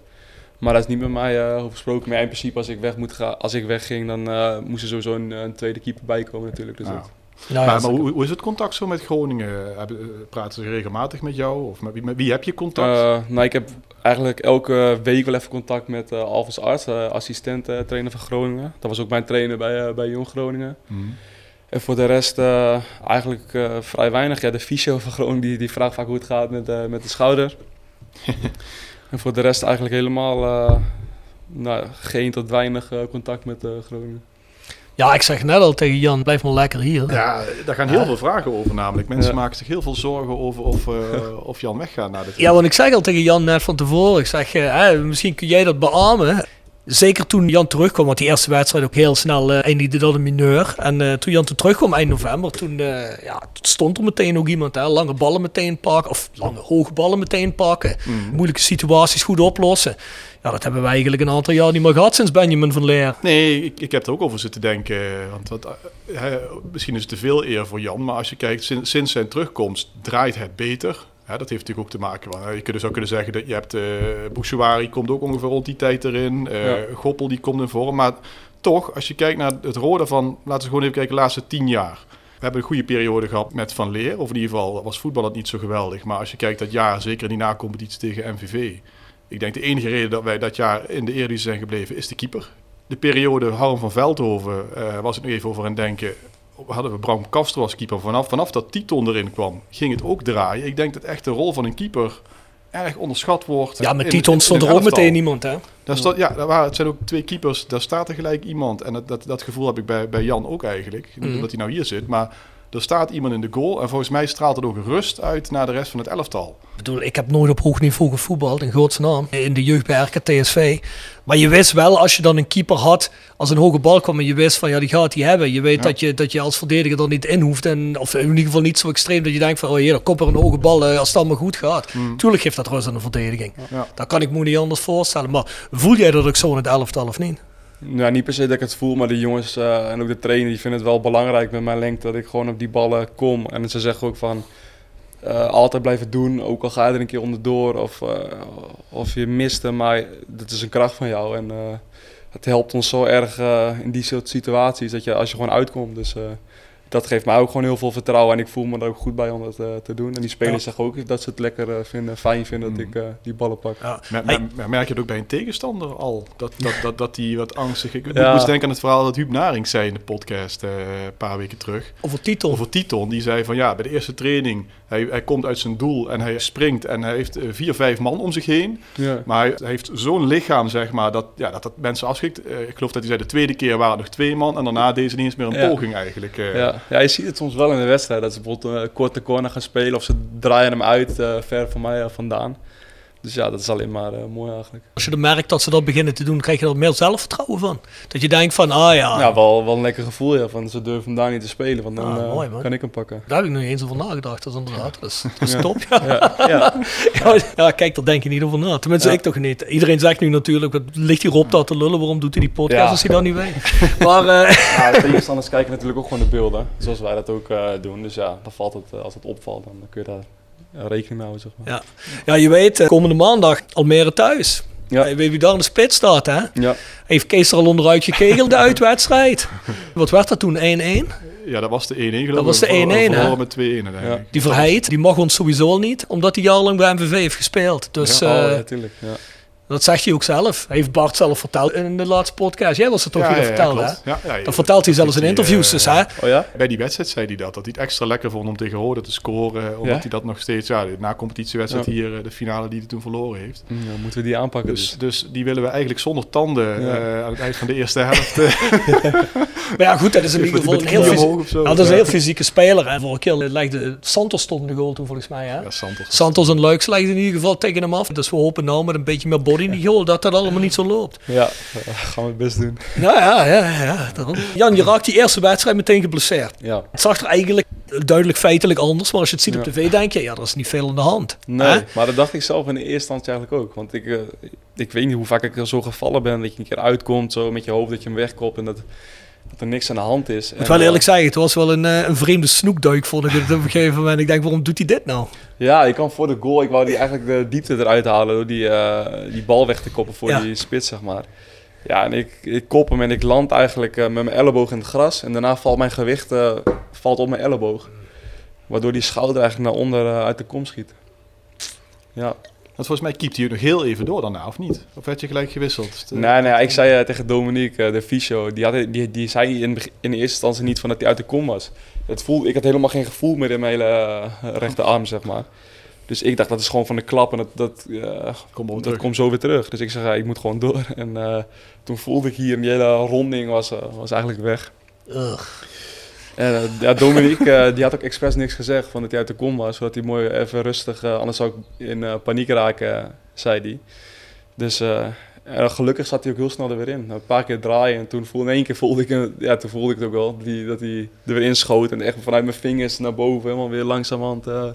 Maar daar is niet met mij over gesproken. Maar in principe, als ik, weg moet gaan, als ik wegging, dan moest er sowieso een, een tweede keeper bij komen natuurlijk. Dus Ja. dat- Nou, maar ja, maar hoe, hoe is het contact zo met Groningen? Eh, praten ze regelmatig met jou? Of met wie, met wie heb je contact? Eh, nou, ik heb eigenlijk elke week wel even contact met Alfons Arts, assistent eh, trainer van Groningen. Dat was ook mijn trainer bij, bij Jong Groningen. Mhm. En voor de rest eigenlijk eh, vrij weinig. Ja, de fysio van Groningen die, die vraagt vaak hoe het gaat met, eh, met de schouder. en voor de rest eigenlijk helemaal eh, nou, geen tot weinig eh, contact met eh, Groningen. Ja, ik zeg net al tegen Jan, blijf maar lekker hier. Ja, daar gaan heel Ja. veel vragen over namelijk. Mensen Ja. maken zich heel veel zorgen over of, eh, of Jan weggaat naar dit. Ja, want ik zeg al tegen Jan net van tevoren, ik zeg, eh, hè, misschien kun jij dat beamen. Zeker toen Jan terugkwam, want die eerste wedstrijd ook heel snel eh, eindigde dat een mineur. En eh, toen Jan toen terugkwam eind november, toen, eh, ja, stond er meteen ook iemand. Hè, lange ballen meteen pakken, of lange hoge ballen meteen pakken. Mhm. Moeilijke situaties goed oplossen. Ja, dat hebben wij eigenlijk een aantal jaar niet meer gehad sinds Benjamin van Leer. Nee, ik, ik heb er ook over zitten denken. Want wat, misschien is het te veel eer voor Jan. Maar als je kijkt, sinds, sinds zijn terugkomst draait het beter. Hè, dat heeft natuurlijk ook te maken. Want, je kunt, zou kunnen zeggen dat je hebt... eh Bouchouari komt ook ongeveer rond die tijd erin. Ja. Goppel die komt in vorm. Maar toch, als je kijkt naar het rode van... Laten we gewoon even kijken, de laatste tien jaar. We hebben een goede periode gehad met Van Leer. Of in ieder geval was voetbal het niet zo geweldig. Maar als je kijkt dat jaar, zeker in die nacompetitie tegen MVV... Ik denk de enige reden dat wij dat jaar in de Eredivisie zijn gebleven is de keeper. De periode Harm van Veldhoven eh, was ik nog even over aan het denken. Hadden we Bram Castro als keeper. Vanaf, vanaf dat Titon erin kwam, ging het ook draaien. Ik denk dat echt de rol van een keeper erg onderschat wordt. Ja, met Titon stond er ook meteen iemand, hè? Daar staat, ja, daar waren, het zijn ook twee keepers. Daar staat er gelijk iemand. En dat, dat, dat gevoel heb ik bij, bij Jan ook eigenlijk. Mhm. omdat hij nou hier zit, maar er staat iemand in de goal. En volgens mij straalt het ook rust uit naar de rest van het elftal. Ik bedoel, ik heb nooit op hoog niveau gevoetbald, in godsnaam. In de jeugd bij RKTSV. Maar je wist wel, als je dan een keeper had, als een hoge bal kwam en je wist van, ja, die gaat hij hebben. Je weet Ja. dat, je, dat je als verdediger er niet in hoeft. En, of in ieder geval niet zo extreem dat je denkt van, oh hier, er komt er een hoge bal eh, als het allemaal goed gaat. Mm. Tuurlijk geeft dat rust aan de verdediging. Ja. Dat kan ik me niet anders voorstellen. Maar voel jij dat ook zo in het elftal of niet? Nou, niet per se dat ik het voel, maar de jongens eh, en ook de trainer die vinden het wel belangrijk met mijn lengte dat ik gewoon op die ballen kom. En ze zeggen ook van eh, altijd blijven doen, ook al ga je er een keer onderdoor of, eh, of je mist hem, maar dat is een kracht van jou. En het helpt ons zo erg in die soort situaties dat je als je gewoon uitkomt. Dus dat geeft mij ook gewoon heel veel vertrouwen en ik voel me er ook goed bij om dat eh, te doen. En die spelers Ja. zeggen ook dat ze het lekker eh, vinden, fijn vinden dat Mm. ik eh, die ballen pak. Ja. Hey. mer- merk je het ook bij een tegenstander al? Dat, dat, dat, dat die wat angstig... Ik Ja. moest denken aan het verhaal dat Huub Naring zei in de podcast eh, een paar weken terug. Over titel. Over Titon. Die zei van ja, bij de eerste training... Hij, hij komt uit zijn doel en hij springt en hij heeft eh, vier, vijf man om zich heen. Ja. Maar hij, heeft zo'n lichaam, zeg maar, dat, ja, dat dat mensen afschrikt. Eh, ik geloof dat hij zei de tweede keer waren het nog twee man en daarna deze niet eens meer een Ja. poging eigenlijk. eh. Ja, ja, je ziet het soms wel in de wedstrijd. Dat ze bijvoorbeeld een korte corner gaan spelen of ze draaien hem uit ver van mij vandaan. Dus ja, dat is alleen maar eh, mooi eigenlijk. Als je dan merkt dat ze dat beginnen te doen, krijg je er meer zelfvertrouwen van. Dat je denkt van, ah ja, Ja, wel, wel een lekker gevoel ja, van ze durven hem daar niet te spelen, want dan Ah, eh, mooi, kan ik hem pakken. daar heb ik nog niet eens over nagedacht. Dat is inderdaad, dat is, dat is top. Ja. Ja, ja. Ja, ja, kijk, daar denk je niet over na. Tenminste, ik toch niet. Iedereen zegt nu natuurlijk, wat ligt hier op dat te lullen, waarom doet hij die podcast als hij dat niet weet? Maar eh, Ja, de tegenstanders kijken natuurlijk ook gewoon de beelden, zoals wij dat ook doen. Dus ja, dan valt het, als het opvalt, dan kun je daar rekening mee houden. Zeg maar. ja. ja, je weet, eh, komende maandag Almere thuis. Ja. Je weet wie daar in de spits staat, hè? Ja. Heeft Kees er al onderuit gekegeld, de uitwedstrijd? Wat werd dat toen, 1-1? Ja, dat was de 1-1 geloof Dat was de ik. We 1-1, hè? met 2-1 uiteindelijk. Die Verheid, die mag ons sowieso al niet, omdat hij jarenlang bij MVV heeft gespeeld. Dus Ja, oh, eh, ja, tuurlijk. Ja. Dat zegt hij ook zelf. Heeft Bart zelf verteld in de laatste podcast. Jij was het toch Ja, weer ja, ja, verteld, hè? Ja. Dat vertelt hij zelfs in Die, interviews, eh, dus hè? Oh ja? Bij die wedstrijd zei hij dat, dat hij het extra lekker vond om tegen Rode te scoren. Omdat Ja? hij dat nog steeds, ja, de na-competitiewedstrijd Ja. hier, eh, de finale die hij toen verloren heeft. Ja, moeten we die aanpakken Dus, dus. dus die willen we eigenlijk zonder tanden Ja. eh, aan het eind van de eerste helft. eh, Maar ja, goed, dat is in ieder geval een heel, knieën fysi- omhoog of zo. ja, dat is een heel fysieke speler. En vorige keer legde Santos stond in de goal toen volgens mij. Hè? Ja, Santos. Santos en Luiks legden in ieder geval tegen hem af. Dus we hopen nou met een beetje meer body goal dat dat allemaal niet zo loopt. Ja, eh, gaan we het best doen. Nou ja, ja, ja. Daarom. Jan, je raakt die eerste wedstrijd meteen geblesseerd. Ja. Het zag er eigenlijk duidelijk feitelijk anders, maar als je het ziet op tv denk je, ja, er is niet veel aan de hand. Nee, maar dat dacht ik zelf in de eerste instantie eigenlijk ook. Want ik, eh, ik weet niet hoe vaak ik er zo gevallen ben. Dat je een keer uitkomt, zo met je hoofd dat je hem wegkopt en dat, dat er niks aan de hand is. Ik moet wel eerlijk zeggen, het was wel een, eh, een vreemde snoekduik, vond ik het op een gegeven moment. Ik denk, waarom doet hij dit nou? Ja, ik kwam voor de goal. Ik wou die eigenlijk de diepte eruit halen door die, eh, die bal weg te koppen voor Ja. die spits, zeg maar. Ja, en ik, ik kop hem en ik land eigenlijk eh, met mijn elleboog in het gras. En daarna valt mijn gewicht eh, valt op mijn elleboog. Waardoor die schouder eigenlijk naar onder eh, uit de kom schiet. Ja. Want volgens mij keept hij ook nog heel even door daarna, of niet? Of werd je gelijk gewisseld? Dus de- Nee, nee, ik zei eh, tegen Dominique, eh, de fysio, die, had, die, die zei in, in de eerste instantie niet van dat hij uit de kom was. Het voel, ik had helemaal geen gevoel meer in mijn hele eh, rechterarm, zeg maar. Dus ik dacht, dat is gewoon van de klap en dat, dat, eh, Kom dat terug. komt zo weer terug. Dus ik zei, ja, ik moet gewoon door. En eh, toen voelde ik hier, en die hele ronding was, was eigenlijk weg. Ugh. Eh, ja, Dominique, eh, die had ook expres niks gezegd van dat hij uit de kom was. Zodat hij mooi even rustig, eh, anders zou ik in paniek raken, zei hij. Dus gelukkig zat hij ook heel snel er weer in. Een paar keer draaien en toen voelde in één keer voelde ik, ja, toen voelde ik het ook wel, die, dat hij er weer inschoot. En echt vanuit mijn vingers naar boven, helemaal weer langzamerhand eh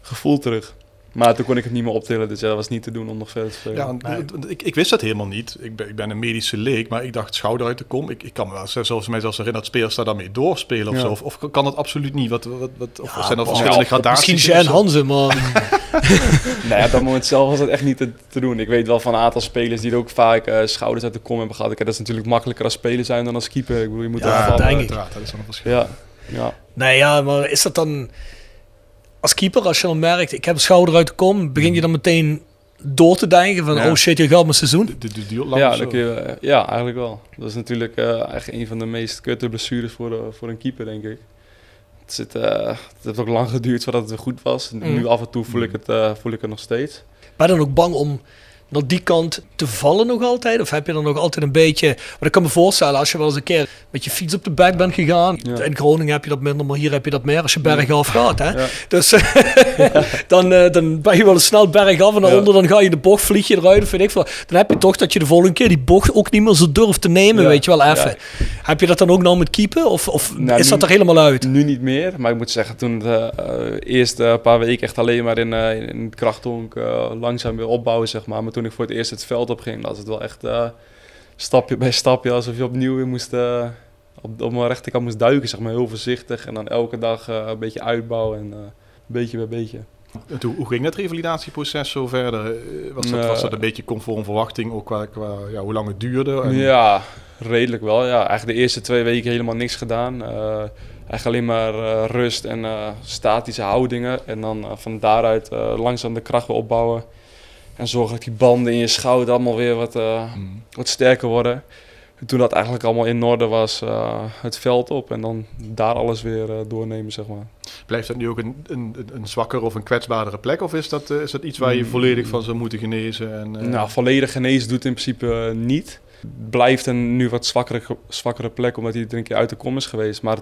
gevoel terug. Maar toen kon ik het niet meer optillen, dus ja, dat was niet te doen om nog verder te spelen. Ja, want- ik, ik wist dat helemaal niet. Ik ben, ik ben een medische leek, maar ik dacht schouder uit de kom. Ik, ik kan me wel zelfs mij zelfs herinneren dat spelers daar daarmee doorspelen of Ja. zo. Of, of kan dat absoluut niet? Wat, wat, wat, of Ja, zijn er pas verschillende wel. gradaties? Misschien Jan? Hansen, maar Nee, op dat moment zelf was het echt niet te, te doen. Ik weet wel van een aantal spelers die er ook vaak eh, schouders uit de kom hebben gehad. Kijk, Dat is natuurlijk makkelijker als speler zijn dan als keeper. Ik bedoel, je moet Ja, dat vallen. denk ik. Dat is dan een verschil. Ja, ja. Nee, ja, maar is dat dan als keeper, als je dan merkt, ik heb een schouder uit de kom, begin je dan meteen door te denken van, Ja. oh shit, hier gaat mijn seizoen. De, de, de duurt lang Ja, je, eh, ja, eigenlijk wel. Dat is natuurlijk eh, eigenlijk een van de meest kutte blessures voor, de, voor een keeper, denk ik. Het, zit, eh, het heeft ook lang geduurd voordat het weer goed was. Mm. Nu af en toe voel ik, het, eh, voel ik het nog steeds. Ben je dan ook bang om naar die kant te vallen nog altijd? Of heb je dan nog altijd een beetje... Want ik kan me voorstellen, als je wel eens een keer met je fiets op de bek bent gegaan. Ja. In Groningen heb je dat minder, maar hier heb je dat meer als je bergaf gaat. Hè? Ja. Dus dan, eh, dan ben je wel eens snel bergaf en daaronder dan ga je de bocht, vlieg je eruit of weet ik veel. Dan heb je toch dat je de volgende keer die bocht ook niet meer zo durft te nemen, weet je wel, even. Heb je dat dan ook nou met keepen? Of, of Nou, is dat er helemaal uit? Nu niet meer, maar ik moet zeggen, toen het eh, eerst een paar weken echt alleen maar in, eh, langzaam weer opbouwen, zeg maar. Maar toen ik voor het eerst het veld op ging, was het wel echt eh, stapje bij stapje, alsof je opnieuw weer moest, eh, op, op mijn rechterkant moest duiken, zeg maar. Heel voorzichtig en dan elke dag eh, een beetje uitbouwen en beetje bij beetje. En toen, hoe ging dat revalidatieproces zo verder? Was dat, Nee. was dat een beetje conform verwachting, ook qua, qua ja, hoe lang het duurde? En- Ja, redelijk wel. Ja. Eigenlijk de eerste twee weken helemaal niks gedaan. Eh, eigenlijk alleen maar rust en statische houdingen. En dan van daaruit langzaam de kracht weer opbouwen. En zorgen dat die banden in je schouder allemaal weer wat, eh, Mm. wat sterker worden. En toen dat eigenlijk allemaal in orde was, eh, het veld op. En dan daar alles weer eh, doornemen, zeg maar. Blijft dat nu ook een, een, een zwakker of een kwetsbaardere plek? Of is dat, is dat iets waar je Mm. volledig van zou moeten genezen? En, Nou, volledig genezen doet in principe niet. Blijft een nu wat zwakkere, zwakkere plek, omdat hij er een keer uit de kom is geweest. Maar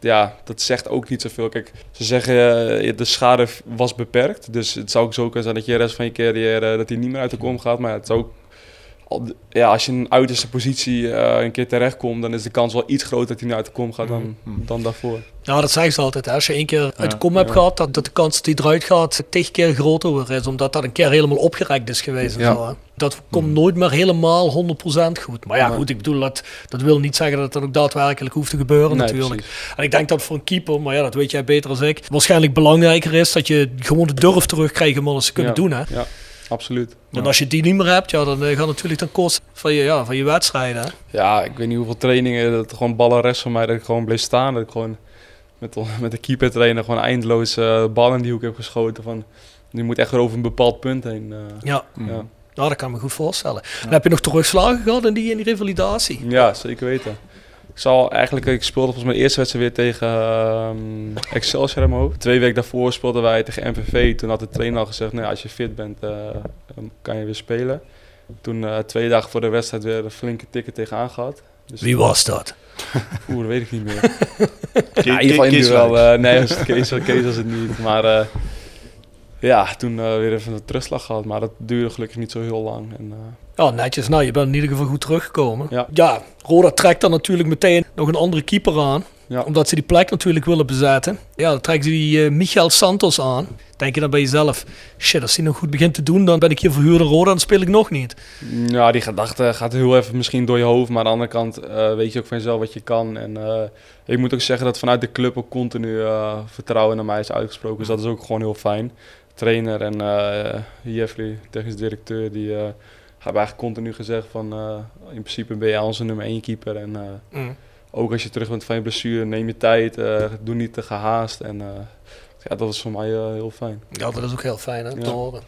ja, dat zegt ook niet zoveel. Kijk, ze zeggen eh, de schade was beperkt. Dus het zou ook zo kunnen zijn dat je de rest van je carrière eh, dat hij niet meer uit de kom gaat. Maar het zou ook, ja, als je in een uiterste positie eh, een keer terechtkomt, dan is de kans wel iets groter dat hij nu uit de kom gaat dan, Mhm. dan daarvoor. Nou, dat zeggen ze altijd. Hè. Als je één keer uit de kom Ja, hebt ja. gehad, dat, dat de kans dat hij eruit gaat tig keer groter is. Omdat dat een keer helemaal opgerekt is geweest. Ja. zo, hè. Dat komt nooit meer helemaal 100% goed. Maar ja, Nee. goed, ik bedoel, dat, dat wil niet zeggen dat dat ook daadwerkelijk hoeft te gebeuren Nee, natuurlijk. En ik denk dat voor een keeper, maar ja, dat weet jij beter dan ik, waarschijnlijk belangrijker is dat je gewoon de durf terugkrijgt om alles te kunnen Ja. doen. Hè. Absoluut. En als je die niet meer hebt, ja, dan eh, gaat natuurlijk ten koste van je, ja, van je wedstrijden. Hè. Ja, ik weet niet hoeveel trainingen, dat gewoon ballen rest van mij, dat ik gewoon bleef staan. Dat ik gewoon met, de- met de keeper trainer gewoon eindeloos eh ballen in die hoek heb geschoten. Van, die moet echt over een bepaald punt heen. eh. Ja. ja. Nou, dat kan ik me goed voorstellen. Heb je nog terugslagen gehad in die, in die revalidatie. ja, zeker weten. Ik zal eigenlijk, ik speelde volgens mij de eerste wedstrijd weer tegen ehm, Excelsior in mijn hoofd. Twee weken daarvoor speelden wij tegen MVV. Toen had de trainer al gezegd, nou, als je fit bent, eh, dan kan je weer spelen. Toen eh, twee dagen voor de wedstrijd weer een flinke ticket tegenaan gehad. Dus Wie was dat? Oeh, dat weet ik niet meer. Ja, in ieder geval. Wijk. eh nee, was het Kees, Kees was het niet. Maar eh, ja, toen eh, weer even een terugslag gehad. Maar dat duurde gelukkig niet zo heel lang. En, eh, Ja, netjes. Nou, je bent in ieder geval goed teruggekomen. Ja. ja Roda trekt dan natuurlijk meteen nog een andere keeper aan. Ja. Omdat ze die plek natuurlijk willen bezetten. Ja, dan trekken ze die eh, Michael Santos aan. Denk je dan bij jezelf, shit, als hij nog goed begint te doen, dan ben ik hier verhuurd in Roda, dan speel ik nog niet. Ja, die gedachte gaat heel even misschien door je hoofd. Maar aan de andere kant eh, weet je ook van jezelf wat je kan. En eh, ik moet ook zeggen dat vanuit de club ook continu vertrouwen naar mij is uitgesproken. Dus dat is ook gewoon heel fijn. Trainer en Jeffrey, technisch directeur, die hebben eigenlijk continu gezegd van... eh, in principe ben jij onze nummer één keeper. En eh, Mm. ook als je terug bent van je blessure, neem je tijd. eh, doe niet te gehaast. En eh, ja, dat was voor mij eh, heel fijn. Ja, dat is ook heel fijn hè, om te Ja. horen.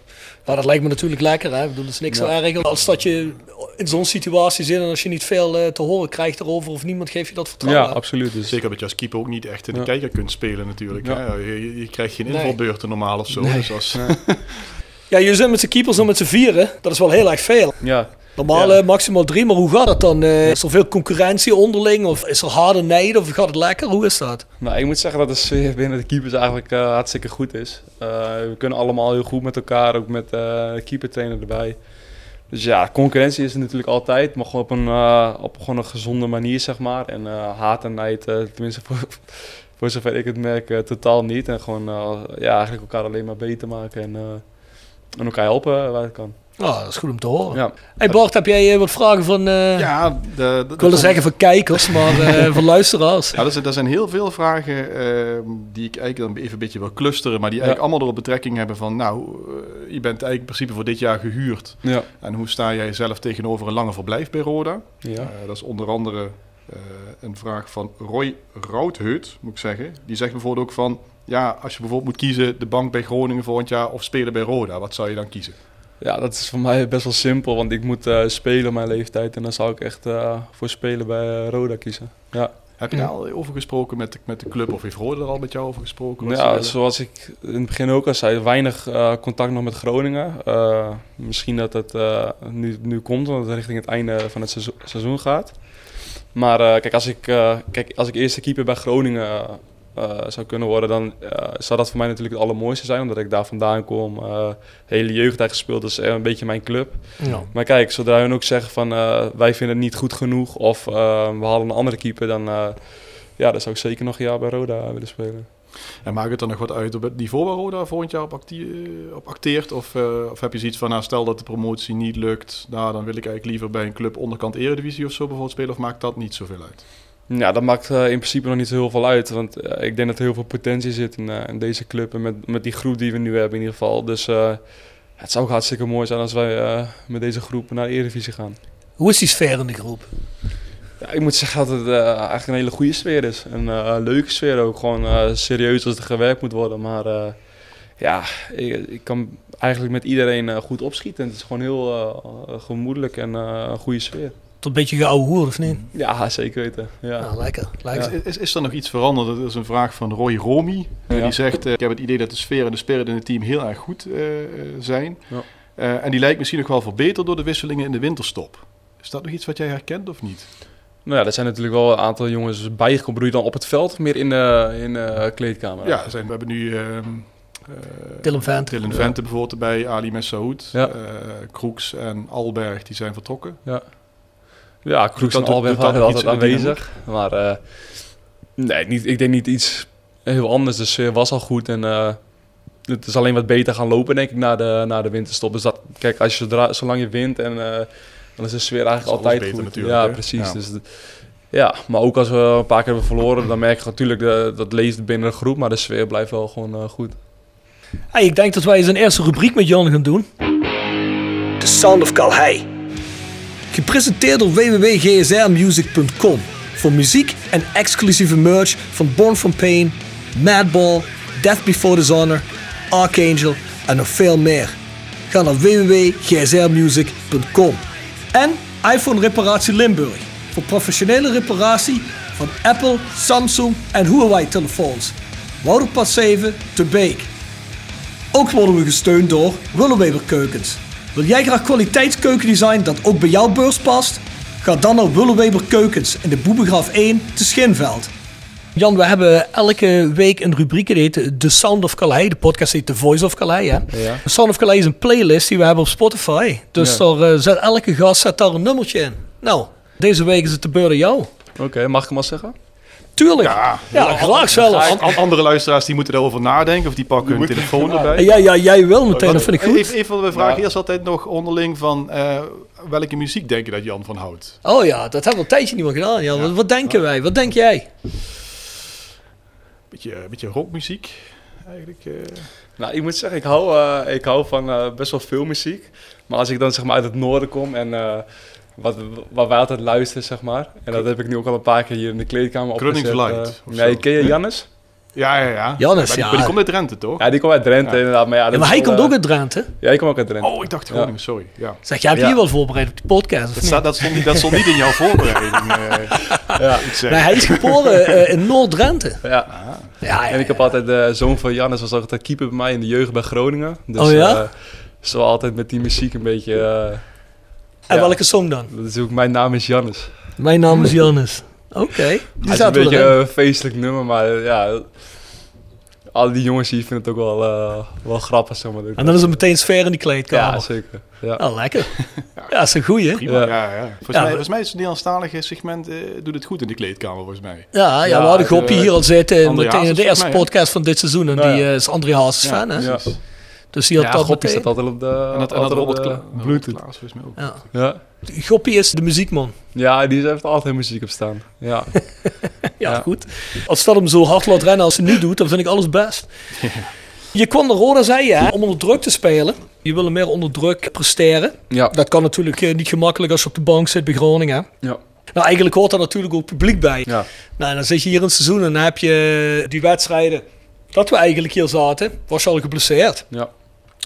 Maar dat lijkt me natuurlijk lekker. Hè? Ik bedoel, het is niks Ja. zo erg als dat je in zo'n situatie zit en als je niet veel te horen krijgt erover of niemand geeft je dat Ja, vertrouwen. absoluut. Dus, Zeker dat je als keeper ook niet echt in de Ja. kijker kunt spelen natuurlijk. Ja. Hè? Je, je- krijgt geen Nee. invalbeurten normaal of zo. Nee. Dus als, Ja, je zit met z'n keepers en met z'n vieren. Dat is wel heel erg veel. ja, Normaal Ja. eh, maximaal drie, maar hoe gaat het dan? Eh, is er veel concurrentie onderling? Of is er harde nijden? Of gaat het lekker? Hoe is dat? Nou, ik moet zeggen dat de sfeer binnen de keepers eigenlijk eh, hartstikke goed is. We kunnen allemaal heel goed met elkaar, ook met de keepertrainer erbij. Dus ja, concurrentie is er natuurlijk altijd, maar gewoon op een, op gewoon een gezonde manier, zeg maar. En haat en nijd, tenminste voor, voor zover ik het merk, totaal niet. En gewoon ja, eigenlijk elkaar alleen maar beter maken en, en elkaar helpen waar het kan. Nou, dat is goed om te horen. Ja. Hey Bart, heb jij eh, wat vragen van, eh, ja, de, de, ik wilde zeggen van kijkers, maar eh, van luisteraars? Ja, er zijn, er zijn heel veel vragen ehm, die ik eigenlijk dan even een beetje wil clusteren, maar die Ja. eigenlijk allemaal erop betrekking hebben van, nou, eh, je bent eigenlijk in principe voor dit jaar gehuurd. Ja. En hoe sta jij zelf tegenover een lange verblijf bij Roda? Ja. Eh, dat is onder andere eh, een vraag van Roy Routheut, moet ik zeggen. Die zegt bijvoorbeeld ook van, ja, als je bijvoorbeeld moet kiezen de bank bij Groningen volgend jaar of spelen bij Roda, wat zou je dan kiezen? Ja, dat is voor mij best wel simpel, want ik moet eh, spelen mijn leeftijd. En dan zou ik echt eh, voor spelen bij eh, Roda kiezen. Ja. Heb je daar al over gesproken met de, met de club of heeft Roda er al met jou over gesproken? Ja, zoals ik in het begin ook al zei, weinig eh, contact nog met Groningen. Eh, misschien dat het eh, nu, nu komt, omdat het richting het einde van het seizoen, seizoen gaat. Maar eh, kijk, als ik, eh, kijk, als ik eerste keeper bij Groningen eh, zou kunnen worden, dan eh, zou dat voor mij natuurlijk het allermooiste zijn. Omdat ik daar vandaan kom, eh hele jeugdtijd gespeeld, dat is eh, een beetje mijn club. Ja. Maar kijk, zodra hun ook zeggen van eh, wij vinden het niet goed genoeg of eh, we halen een andere keeper, dan, eh, ja, dan zou ik zeker nog een jaar bij Roda willen spelen. En maakt het dan nog wat uit op het niveau waar Roda volgend jaar op, actie- op acteert? Of, eh, of heb je zoiets van, nou, stel dat de promotie niet lukt, nou, dan wil ik eigenlijk liever bij een club onderkant Eredivisie of zo bijvoorbeeld spelen? Of maakt dat niet zoveel uit? Ja, dat maakt eh, in principe nog niet zo heel veel uit. Want eh, ik denk dat er heel veel potentie zit in, eh, in deze club. En met, met die groep die we nu hebben in ieder geval. Dus het zou ook hartstikke mooi zijn als wij met deze groep naar de Eredivisie gaan. Hoe is die sfeer in de groep? Ja, ik moet zeggen dat het eigenlijk een hele goede sfeer is. Een leuke sfeer ook. Gewoon serieus als er gewerkt moet worden. Maar ja, ik, ik kan eigenlijk met iedereen goed opschieten. Het is gewoon heel gemoedelijk en een goede sfeer. Tot een beetje geouwe hoer, of niet? Ja, zeker weten. Ja. Nou, lekker. lekker. Is, is, is er nog iets veranderd? Dat is een vraag van Roy Romy. Ja. Die zegt, eh, ik heb het idee dat de sfeer en de spirit in het team heel erg goed eh, eh, zijn. Ja. Eh, en die lijkt misschien nog wel verbeterd door de wisselingen in de winterstop. Is dat nog iets wat jij herkent of niet? Nou ja, er zijn natuurlijk wel een aantal jongens bijgekomen. Bedoel je dan op het veld of meer in de, in de kleedkamer? Ja, zijn, we hebben nu... ehm eh, Dylan Vente. Dylan Vente bijvoorbeeld erbij, Ali Messaoud, Ja. eh, Kroeks en Alberg, die zijn vertrokken. Ja, ja Kroeks Doet en Albert waren altijd aanwezig. Maar eh, nee, niet, ik denk niet iets heel anders. De sfeer was al goed en eh, het is alleen wat beter gaan lopen, denk ik, na de, na de winterstop. Dus dat, kijk, als je zodra, zolang je wint, en, eh, dan is de sfeer eigenlijk altijd beter goed. natuurlijk, ja, hè? precies. Ja. Dus, ja, maar ook als we een paar keer hebben verloren, dan merk je natuurlijk de, dat leeft binnen de groep, maar de sfeer blijft wel gewoon eh, goed. Hey, ik denk dat wij eens een eerste rubriek met Jan gaan doen. The Sound of Calhei. Gepresenteerd door www.gsrmusic.com. Voor muziek en exclusieve merch van Born From Pain, Madball, Death Before Dishonor, Archangel en nog veel meer. Ga naar www.gsrmusic.com. En iPhone Reparatie Limburg. Voor professionele reparatie van Apple, Samsung en Huawei telefoons. Wouderpad 7 te Beek. Ook worden we gesteund door Willeweber Keukens. Wil jij graag kwaliteitskeukendesign dat ook bij jouw beurs past? Ga dan naar Willeweber Keukens in de Boebegraaf 1 te Schinveld. Jan, we hebben elke week een rubriek, die heet The Sound of Calais. De podcast heet The Voice of Calais, hè? Ja. The Sound of Calais is een playlist die we hebben op Spotify. Dus Ja. daar, eh, zet, elke gast zet daar een nummertje in. Nou, deze week is het de beurt aan jou. Oké, mag ik hem al zeggen? Tuurlijk. Ja, Ja, graag zelfs. An- an- andere luisteraars die moeten erover nadenken of die pakken hun telefoon erbij. Ja, ja, jij wil meteen, dat vind ik goed. Even, even, we vragen Ja. eerst altijd nog onderling van eh, welke muziek denk je dat Jan van houdt? Oh ja, dat hebben we een tijdje niet meer gedaan. Jan. Wat, wat denken wij? Wat denk jij? Beetje, beetje rockmuziek eigenlijk. eh. Nou, ik moet zeggen, ik hou, eh, ik hou van eh, best wel veel muziek. Maar als ik dan zeg maar uit het noorden kom en eh, wat, wat wij altijd luisteren, zeg maar. En dat heb ik nu ook al een paar keer hier in de kleedkamer opgezet. Light eh. of nee, ken je Jannes? Ja, ja, ja. Jannes, maar die, ja. maar die komt uit Drenthe, toch? Ja, die komt uit Drenthe Ja. inderdaad. Maar, ja, Ja, maar hij wel, komt ook eh, uit Drenthe. Ja, ik kom ook uit Drenthe. Oh, ik dacht Groningen, sorry. Ja. Zeg, jij hebt Ja. hier wel voorbereid op de podcast, of Dat, niet? dat, stond niet, dat stond niet in jouw voorbereiding. eh, Ja. ik zeggen. Nee, hij is geboren in Noord-Drenthe. Ja. Ja, ja, En ik heb altijd de zoon van Jannes was altijd keeper bij mij in de jeugd bij Groningen. Dus, Oh ja? eh, zo altijd met die muziek een beetje... eh, En ja. welke song dan? dat is ook mijn naam is Jannes. Mijn naam is Jannes. Oké, die Het is een beetje een feestelijk nummer, maar eh, ja... Al die jongens hier vinden het ook wel, eh, wel grappig, zeg maar. En dan is er meteen sfeer in die kleedkamer. Ja, zeker. Ja. Oh, lekker. Ja, dat is een goeie. Prima, Ja. ja. ja, Volgens, Ja, mij, volgens mij is het Nederlandstalige segment eh, doet het goed in de kleedkamer, volgens mij. Ja, ja, Ja, we hadden Goppie de- hier al zitten. Meteen in de eerste podcast van dit seizoen. En Nou die ja. eh, is André Hazes fan, hè? Ja. Dus die had Ja, Goppie staat altijd op de, En dat, en dat Robert, Kla Bluetooth. Klaas mij ook. Ja. Ja. Goppie is de muziekman. ja, die heeft altijd muziek op staan. Ja. Ja, Ja. goed. Als dat hem zo hard laat rennen als hij nu doet, dan vind ik alles best. Je kwam naar Roda, zei je, hè, om onder druk te spelen. Je wil meer onder druk presteren. Ja. Dat kan natuurlijk eh, niet gemakkelijk als je op de bank zit bij Groningen. Ja. Nou, eigenlijk hoort daar natuurlijk ook publiek bij. Ja. Nou, dan zit je hier in het seizoen en dan heb je die wedstrijden dat we eigenlijk hier zaten, was je al geblesseerd. Ja.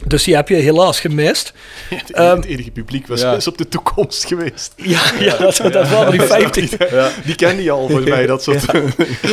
Dus die heb je helaas gemist. Het, Ehm, het enige publiek was ja. op de toekomst geweest. Ja, ja dat, dat waren die 50. Ja. Die kende je al, volgens mij, dat soort...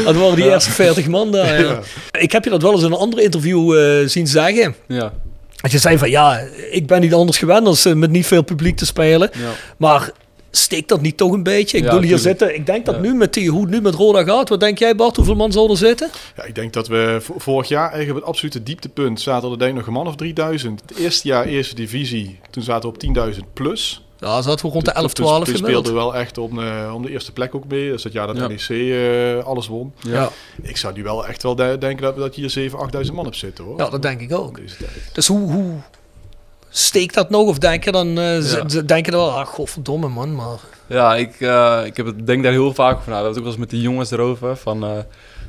Dat waren die eerste 40 man daar. Ja. Ik heb je dat wel eens in een ander interview eh, zien zeggen. Ja. Dat je zei van ja, ik ben niet anders gewend dan eh, met niet veel publiek te spelen. Ja. Maar steekt dat niet toch een beetje? Ik Ja, bedoel, hier tuurlijk. zitten. Ik denk dat Ja. nu met die, hoe het nu met Roda gaat. Wat denk jij, Bart? Hoeveel man zal er zitten? Ja, ik denk dat we vorig jaar eigenlijk op het absolute dieptepunt zaten er denk ik nog een man of 3000. Het eerste jaar eerste divisie, toen zaten we op 10.000 plus. Ja, zaten we rond de Toen- 11, toen- 12 Toen gemiddeld. speelden we wel echt om de, om de eerste plek ook mee. Dus dat jaar dat Ja. NEC eh, alles won. Ja. Ik zou nu wel echt wel de- denken dat, dat hier 7.000, 8.000 man op zitten hoor. ja, dat denk ik ook. Deze tijd. Dus hoe, hoe steekt dat nog? Of denk je dan, Ja. z- denk je dan wel, ah, godverdomme man, maar... Ja, ik, eh, ik heb het, denk daar heel vaak over na. We hebben het ook wel eens met die jongens erover. Van, eh,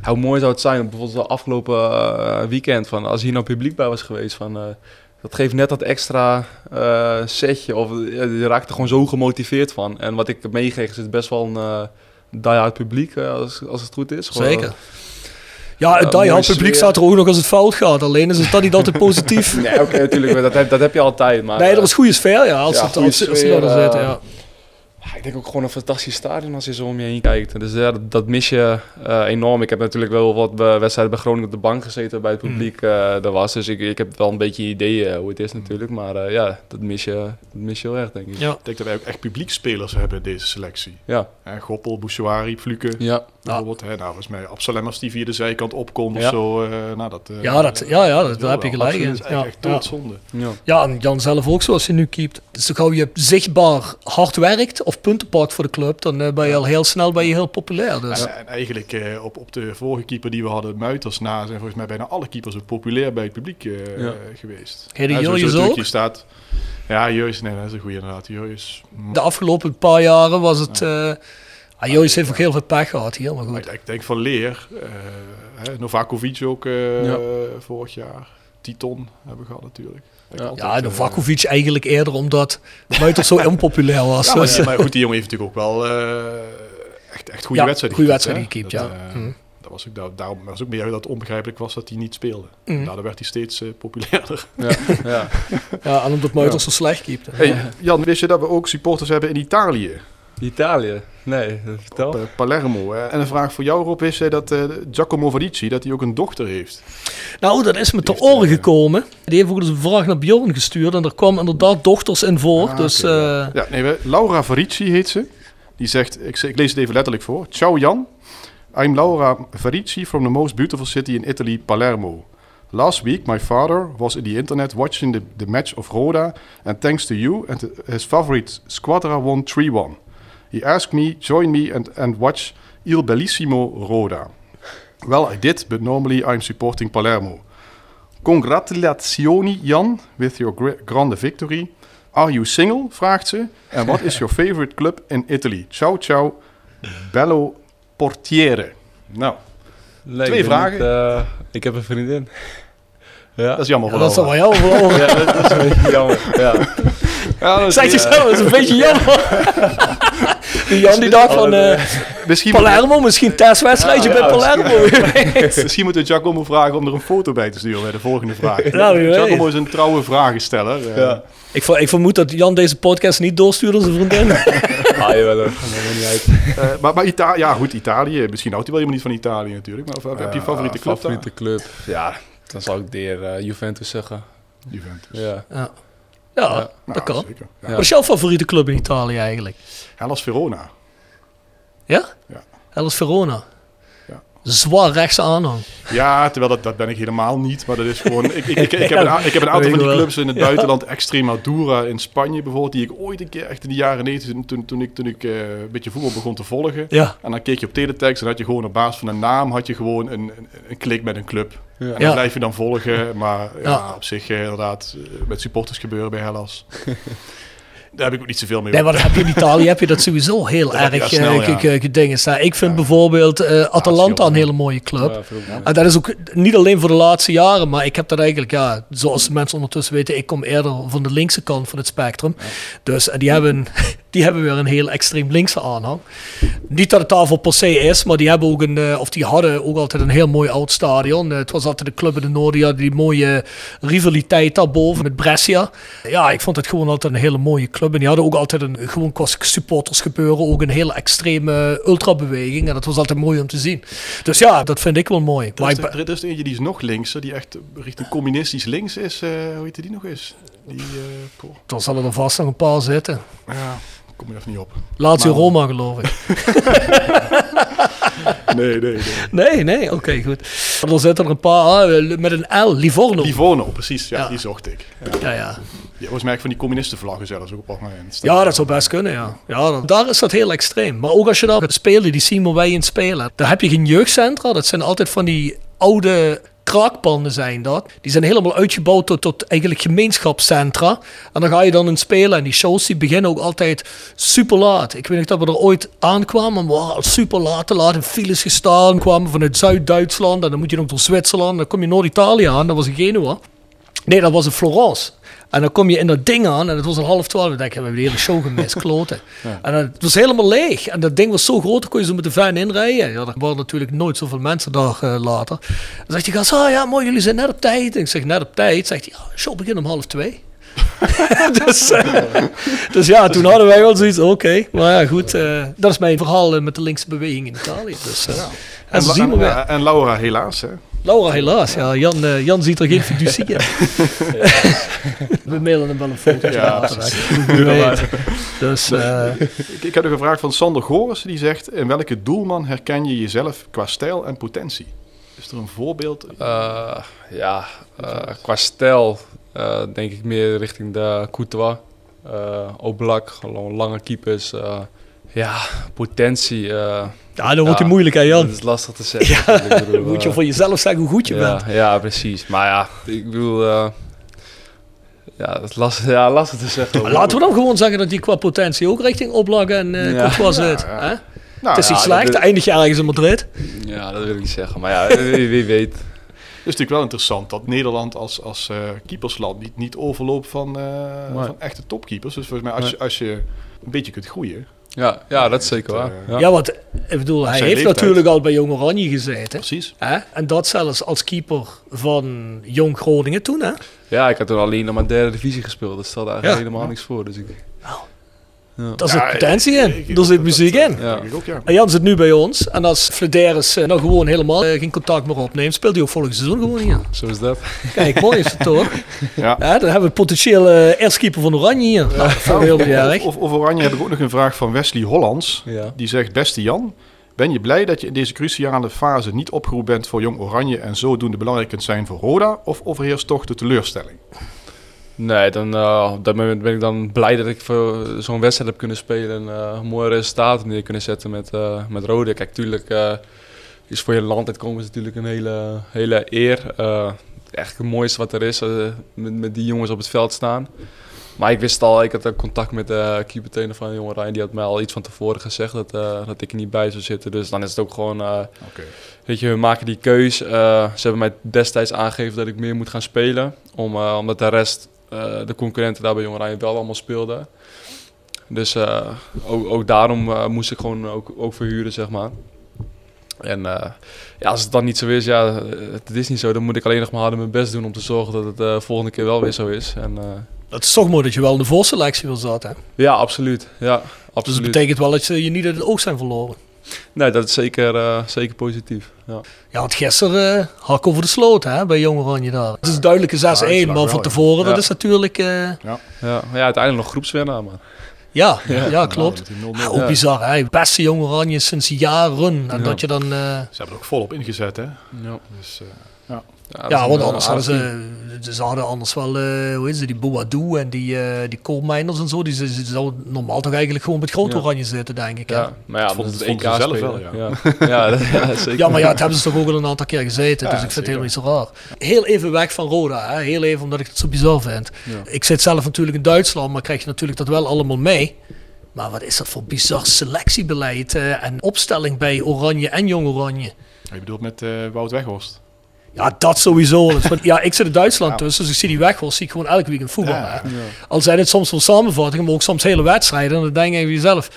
hoe mooi zou het zijn, bijvoorbeeld de afgelopen weekend, van, als hier nou publiek bij was geweest. Van, dat geeft net dat extra setje. Of, je raakt er gewoon zo gemotiveerd van. En wat ik heb meegekregen is het best wel een uh, die-hard publiek, als, als het goed is. Gewoon, Zeker. Ja, het mooi publiek staat er ook nog als het fout gaat. Alleen is het dan niet altijd positief. Nee, oké, natuurlijk. Dat heb, dat heb je altijd. Maar, nee, eh, dat is goede sfeer, ja. Als, ja, het, als, sfeer, die eh, ja. Ja, ik denk ook gewoon een fantastisch stadion als je zo om je heen kijkt. Dus ja, dat, dat mis je eh, enorm. Ik heb natuurlijk wel wat eh, wedstrijden bij Groningen op de bank gezeten bij het Hmm. publiek eh er was. Dus ik, ik heb wel een beetje idee eh, hoe het is natuurlijk. Maar eh, ja, dat mis, je, dat mis je heel erg, denk ik. Ja. Ik denk dat wij ook echt publiekspelers hebben in deze selectie. Ja. Hè, Goppel, Bouchouari, Fluke. Ja. Bijvoorbeeld, hè, nou, volgens mij Absalem als die via de zijkant opkomt Ja. of zo. eh, nou, dat, eh, Ja, dat, ja, ja, dat, daar heb je wel. gelijk in. Ja, echt, doodzonde. Ja. ja, en Jan zelf ook zoals hij nu keept. Dus toch gauw je zichtbaar hard werkt of punten pakt voor de club, dan eh, ben je al heel snel ben je heel populair. Dus. En, en eigenlijk eh, op, op de vorige keeper die we hadden, Muiters na, zijn volgens mij bijna alle keepers ook populair bij het publiek eh, Ja. geweest. Ja, Jurjes ook? staat. Ja, Jurjes, nee, dat is een goede inderdaad. Jurjes. De afgelopen paar jaren was het... eh ah, heeft ook heel veel pech gehad hier, maar Maar goed. ik, ik denk van Leer, eh, Novakovic ook eh, Ja. vorig jaar. Titon hebben we gehad natuurlijk. Ja. Ja, eh, Novakovic eigenlijk eerder omdat Muiters zo onpopulair was. Ja, maar, Dus, goed, die jongen heeft natuurlijk ook wel eh, echt, echt goede Ja, wedstrijden goede wedstrijden Dat, ja. eh, Mhm. Dat was ook, daar, daarom was ook meer dat het onbegrijpelijk was dat hij niet speelde. Mhm. Daardoor werd hij steeds populairder. Ja. ja. ja, en omdat Muiters zo slecht keepte. Hey, Jan, wist je dat we ook supporters hebben in Italië? Italië? Nee, vertel. Op, eh, Palermo. hè? En een vraag voor jou, Rob. Wist jij dat eh, Giacomo Varici, dat hij ook een dochter heeft? Nou, dat is me te oren eh, gekomen. Die heeft ook eens een vraag naar Bjorn gestuurd. En er kwam inderdaad dochters in voor. Ah, dus eh, ja. Nee, we- Laura Varici heet ze. Die zegt, ik, ik lees het even letterlijk voor. Ciao Jan. I'm Laura Verici from the most beautiful city in Italy, Palermo. Last week, my father was in the internet watching the, the match of Roda, and thanks to you and his favorite squadra won 3-1. He asked me, join me and, and watch Il Bellissimo Roda. Well, I did, but normally I'm supporting Palermo. Congratulazioni, Jan, with your gra- grande victory. Are you single? vraagt ze. And what is your favorite club in Italy? Ciao, ciao. Bello Portiere. Nou, Twee vragen. niet, eh, ik heb een vriendin. Ja. dat is jammer Ja, voor dat is wel jou verloren. Ja, dat is een beetje jammer. Ja. Ja, dat is- Zeg je zo, dat is een beetje jammer. Die Jan die dacht van eh, Misschien Palermo, misschien een testwedstrijdje Ja, bij ja, Palermo. Misschien moeten we Giacomo vragen om er een foto bij te sturen bij de volgende vraag. Weet. Giacomo is een trouwe vragensteller. eh. Ja. ik, ver- ik vermoed dat Jan deze podcast niet doorstuurt aan zijn vriendin. Ah, jawel. Dat niet uit. Eh, maar maar Ita ja, goed, Italië. Misschien houdt hij wel helemaal niet van Italië natuurlijk. Maar of, heb je favoriete club Favoriete club? Ja, dan zou ik de heer eh, Juventus zeggen. Juventus. Ja. Ja, ja Ja. dat Nou, kan. Zeker. Ja. Wat is jouw favoriete club in Italië eigenlijk? Hellas Verona. Ja? Ja. Hellas Verona. Zwaar rechtse aanhang. Ja, terwijl dat, dat ben ik helemaal niet. Maar dat is gewoon... Ik, ik, ik, ik, heb, een, ik heb een aantal van die clubs in het Ja. buitenland. Extremadura in Spanje bijvoorbeeld. Die ik ooit een keer echt in de jaren 90... Toen, toen ik, toen ik eh, een beetje voetbal begon te volgen. Ja. En dan keek je op teletext en had je gewoon op basis van een naam... had je gewoon een, een, een klik met een club. Ja. En dan Ja. blijf je dan volgen. Maar ja, Ja. op zich eh, inderdaad eh, met supporters gebeuren bij Hellas. Daar heb ik ook niet zoveel mee. Nee, maar heb je in Italië heb je dat sowieso heel Dat erg ja, snel, eh, ja. staan. Ik vind bijvoorbeeld eh, Atalanta een hele mooie club. Ja, En dat is ook niet alleen voor de laatste jaren, maar ik heb dat eigenlijk, ja, zoals de mensen ondertussen weten, ik kom eerder van de linkse kant van het spectrum. Dus eh, die hebben, die hebben weer een heel extreem linkse aanhang. Niet dat het daarvoor per se is, maar die hebben ook een, of die hadden ook altijd een heel mooi oud stadion. Het was altijd de club in de Noorden, die mooie rivaliteit daarboven met Brescia. Ja, ik vond het gewoon altijd een hele mooie club. En die hadden ook altijd een, gewoon qua supporters gebeuren, ook een hele extreme ultrabeweging. En dat was altijd mooi om te zien. Dus ja, dat vind ik wel mooi. Er is, er, ben- er is eentje die is nog linkser, die echt richting communistisch links is. eh, hoe heet die nog eens? Die, eh, poh, Dan zullen er vast nog een paar zitten. ja, kom je even niet op. Lazio Maar- Roma geloof ik. Nee, nee, nee. Nee, nee, oké, goed. Er zitten er een paar ah, met een L, Livorno. Livorno, precies. Ja, Ja. die zocht ik. Ja. ja, ja. Volgens mij van die communistenvlaggen zelfs ook op ja, dat zou best kunnen, ja. ja dan- daar is dat heel extreem. Maar ook als je daar gaat spelen, die zien wij in spelen. Daar heb je geen jeugdcentra. Dat zijn altijd van die oude kraakpanden zijn dat. Die zijn helemaal uitgebouwd tot, tot eigenlijk gemeenschapscentra. En dan ga je dan in spelen. En die shows die beginnen ook altijd super laat. Ik weet niet dat we er ooit aankwamen. Maar super laat, te laat in files gestaan. kwamen vanuit Zuid-Duitsland. En dan moet je nog door Zwitserland. Dan kom je Noord-Italië aan. Dat was in Genua. Nee, dat was in Florence. En dan kom je in dat ding aan en het was al half twaalf. Dan denk ik, we hebben de hele show gemist, kloten. En het was helemaal leeg. En dat ding was zo groot, dan kon je zo met de van inrijden. Ja, er waren natuurlijk nooit zoveel mensen daar eh, later. Dan zegt die gast, ah ja, mooi, jullie zijn net op tijd. En ik zeg, net op tijd. Zegt hij, ja, show begint om half twee. dus, eh, dus ja, toen hadden wij wel zoiets, oké. Maar ja, goed, eh, dat is mijn verhaal met de linkse beweging in Italië. Dus, en en, en Laura helaas, hè. Laura, helaas. Ja, Jan, eh, Jan ziet er geen fiducie in. We mailen hem wel een foto. Ja. Dus eh, Ik, ik heb een vraag van Sander Gorissen, die zegt... In welke doelman herken je jezelf qua stijl en potentie? Is er een voorbeeld? Eh, ja, eh, qua stijl eh, denk ik meer richting de Courtois. eh Oblak, gewoon lange keepers. Ja, potentie. eh, ja, dan wordt het moeilijk, hè Jan? Dat is lastig te zeggen. Ik bedoel, Moet je eh, voor jezelf zeggen hoe goed je ja, bent. Ja, precies. Maar ja, ik bedoel... eh, ja, dat is lastig, ja, lastig te zeggen. Maar laten we dan gewoon zeggen dat die qua potentie ook richting Oblak en eh Ja. Ja, zit. ja. hè? Nou, het is dat slecht, eindig je ergens in Madrid. Ja, dat wil ik niet zeggen. Maar ja, wie, wie weet. Het is natuurlijk wel interessant dat Nederland als, als eh, keepersland niet, niet overloopt van, eh, Nee. van echte topkeepers. Dus volgens mij als, je, als je een beetje kunt groeien, Ja, ja dat is zeker waar. eh, Ja. Ja, want ik bedoel, hij heeft leeftijd. natuurlijk al bij Jong Oranje gezeten. precies. Hè? En dat zelfs als keeper van Jong Groningen toen. Hè? Ja, ik had toen alleen nog maar derde divisie gespeeld. Dus stelde eigenlijk Ja. helemaal niks voor. Dus ik, Daar Ja, zit potentie in. Daar zit dat- muziek dat- in. Ja. ja. En Jan zit nu bij ons. En als Flederis eh, nou gewoon helemaal eh, geen contact meer opneemt, speelt hij ook volgend seizoen gewoon hier. zo is dat. Kijk, mooi is het toch? Ja. Ja, dan hebben we potentieel eh eerstkeeper van Oranje hier. Nou, dat heel erg. Of, of Oranje heb ik ook nog een vraag van Wesley Hollands. Ja. Die zegt, beste Jan, Ben je blij dat je in deze cruciale fase niet opgeroepen bent voor Jong Oranje en zodoende belangrijk kunt zijn voor Roda? Of overheerst toch de teleurstelling? Nee, dan, eh, op dat moment ben ik dan blij dat ik voor zo'n wedstrijd heb kunnen spelen en eh, mooie resultaten neer kunnen zetten met, eh met Rode. Kijk, tuurlijk is voor je land uitkomen is natuurlijk een hele, hele eer. Echt het mooiste wat er is, met, met die jongens op het veld staan. Maar ik wist al, ik had contact met de keepertrainer van Jonge Rijn. Die had mij al iets van tevoren gezegd dat, dat ik er niet bij zou zitten. Dus dan is het ook gewoon, weet je, we maken die keus. Ze hebben mij destijds aangegeven dat ik meer moet gaan spelen. Om, omdat de rest, de concurrenten daar bij Jonge Rijn wel allemaal speelden. Dus eh, ook, ook daarom eh, moest ik gewoon ook, ook verhuren, zeg maar. En eh, ja, als het dan niet zo is, ja, eh, het is niet zo. Dan moet ik alleen nog maar harder mijn best doen om te zorgen dat het de volgende keer wel weer zo is. En, eh, Het is toch mooi dat je wel in de voorselectie wil zaten. hè? ja, absoluut. Ja, Dus absoluut. dat betekent wel dat je je niet uit het oog zijn verloren. Nee, dat is zeker, eh, zeker positief. Ja. Ja, want gisteren uh, hak over de sloot hè, bij Jong Oranje daar. Het is een duidelijke 6-1, maar van tevoren, Ja. dat is natuurlijk... eh, Ja. Ja, ja, uiteindelijk nog groepswinnaar, maar... ja, ja, Ja. klopt. met die 0-0. Ja, ook bizar, hè. Beste Jong Oranje sinds jaren. En Ja. dat je dan... eh, Ze hebben er ook volop ingezet, hè? Ja, Dus, eh, ja. want anders eh, hadden ze, ze hadden anders wel, eh hoe is het, die Boadou en die, eh die coalminers en zo, die, ze, ze zouden normaal toch eigenlijk gewoon met groot Ja. oranje zitten, denk ik. hè? Ja, maar ja, Dat is het EK ze zelf spelen. wel, ja. Ja, dat- ja, zeker. Ja, maar ja, het hebben ze toch ook al een aantal keer gezeten, Ja, dus ik vind het helemaal niet zo raar. Heel even weg van Roda, hè? heel even omdat ik het zo bizar vind. Ja. Ik zit zelf natuurlijk in Duitsland, maar krijg je natuurlijk dat wel allemaal mee. Maar wat is dat voor bizar selectiebeleid en opstelling bij Oranje en Jong Oranje? Je bedoelt met eh, Wout Weghorst? Ja, dat sowieso. Ja, ik zit in Duitsland tussen, dus ik zie die weg wel, zie ik gewoon elke weekend voetbal. Ja. Al zijn het soms wel samenvattingen, maar ook soms hele wedstrijden. En dan denk je jezelf,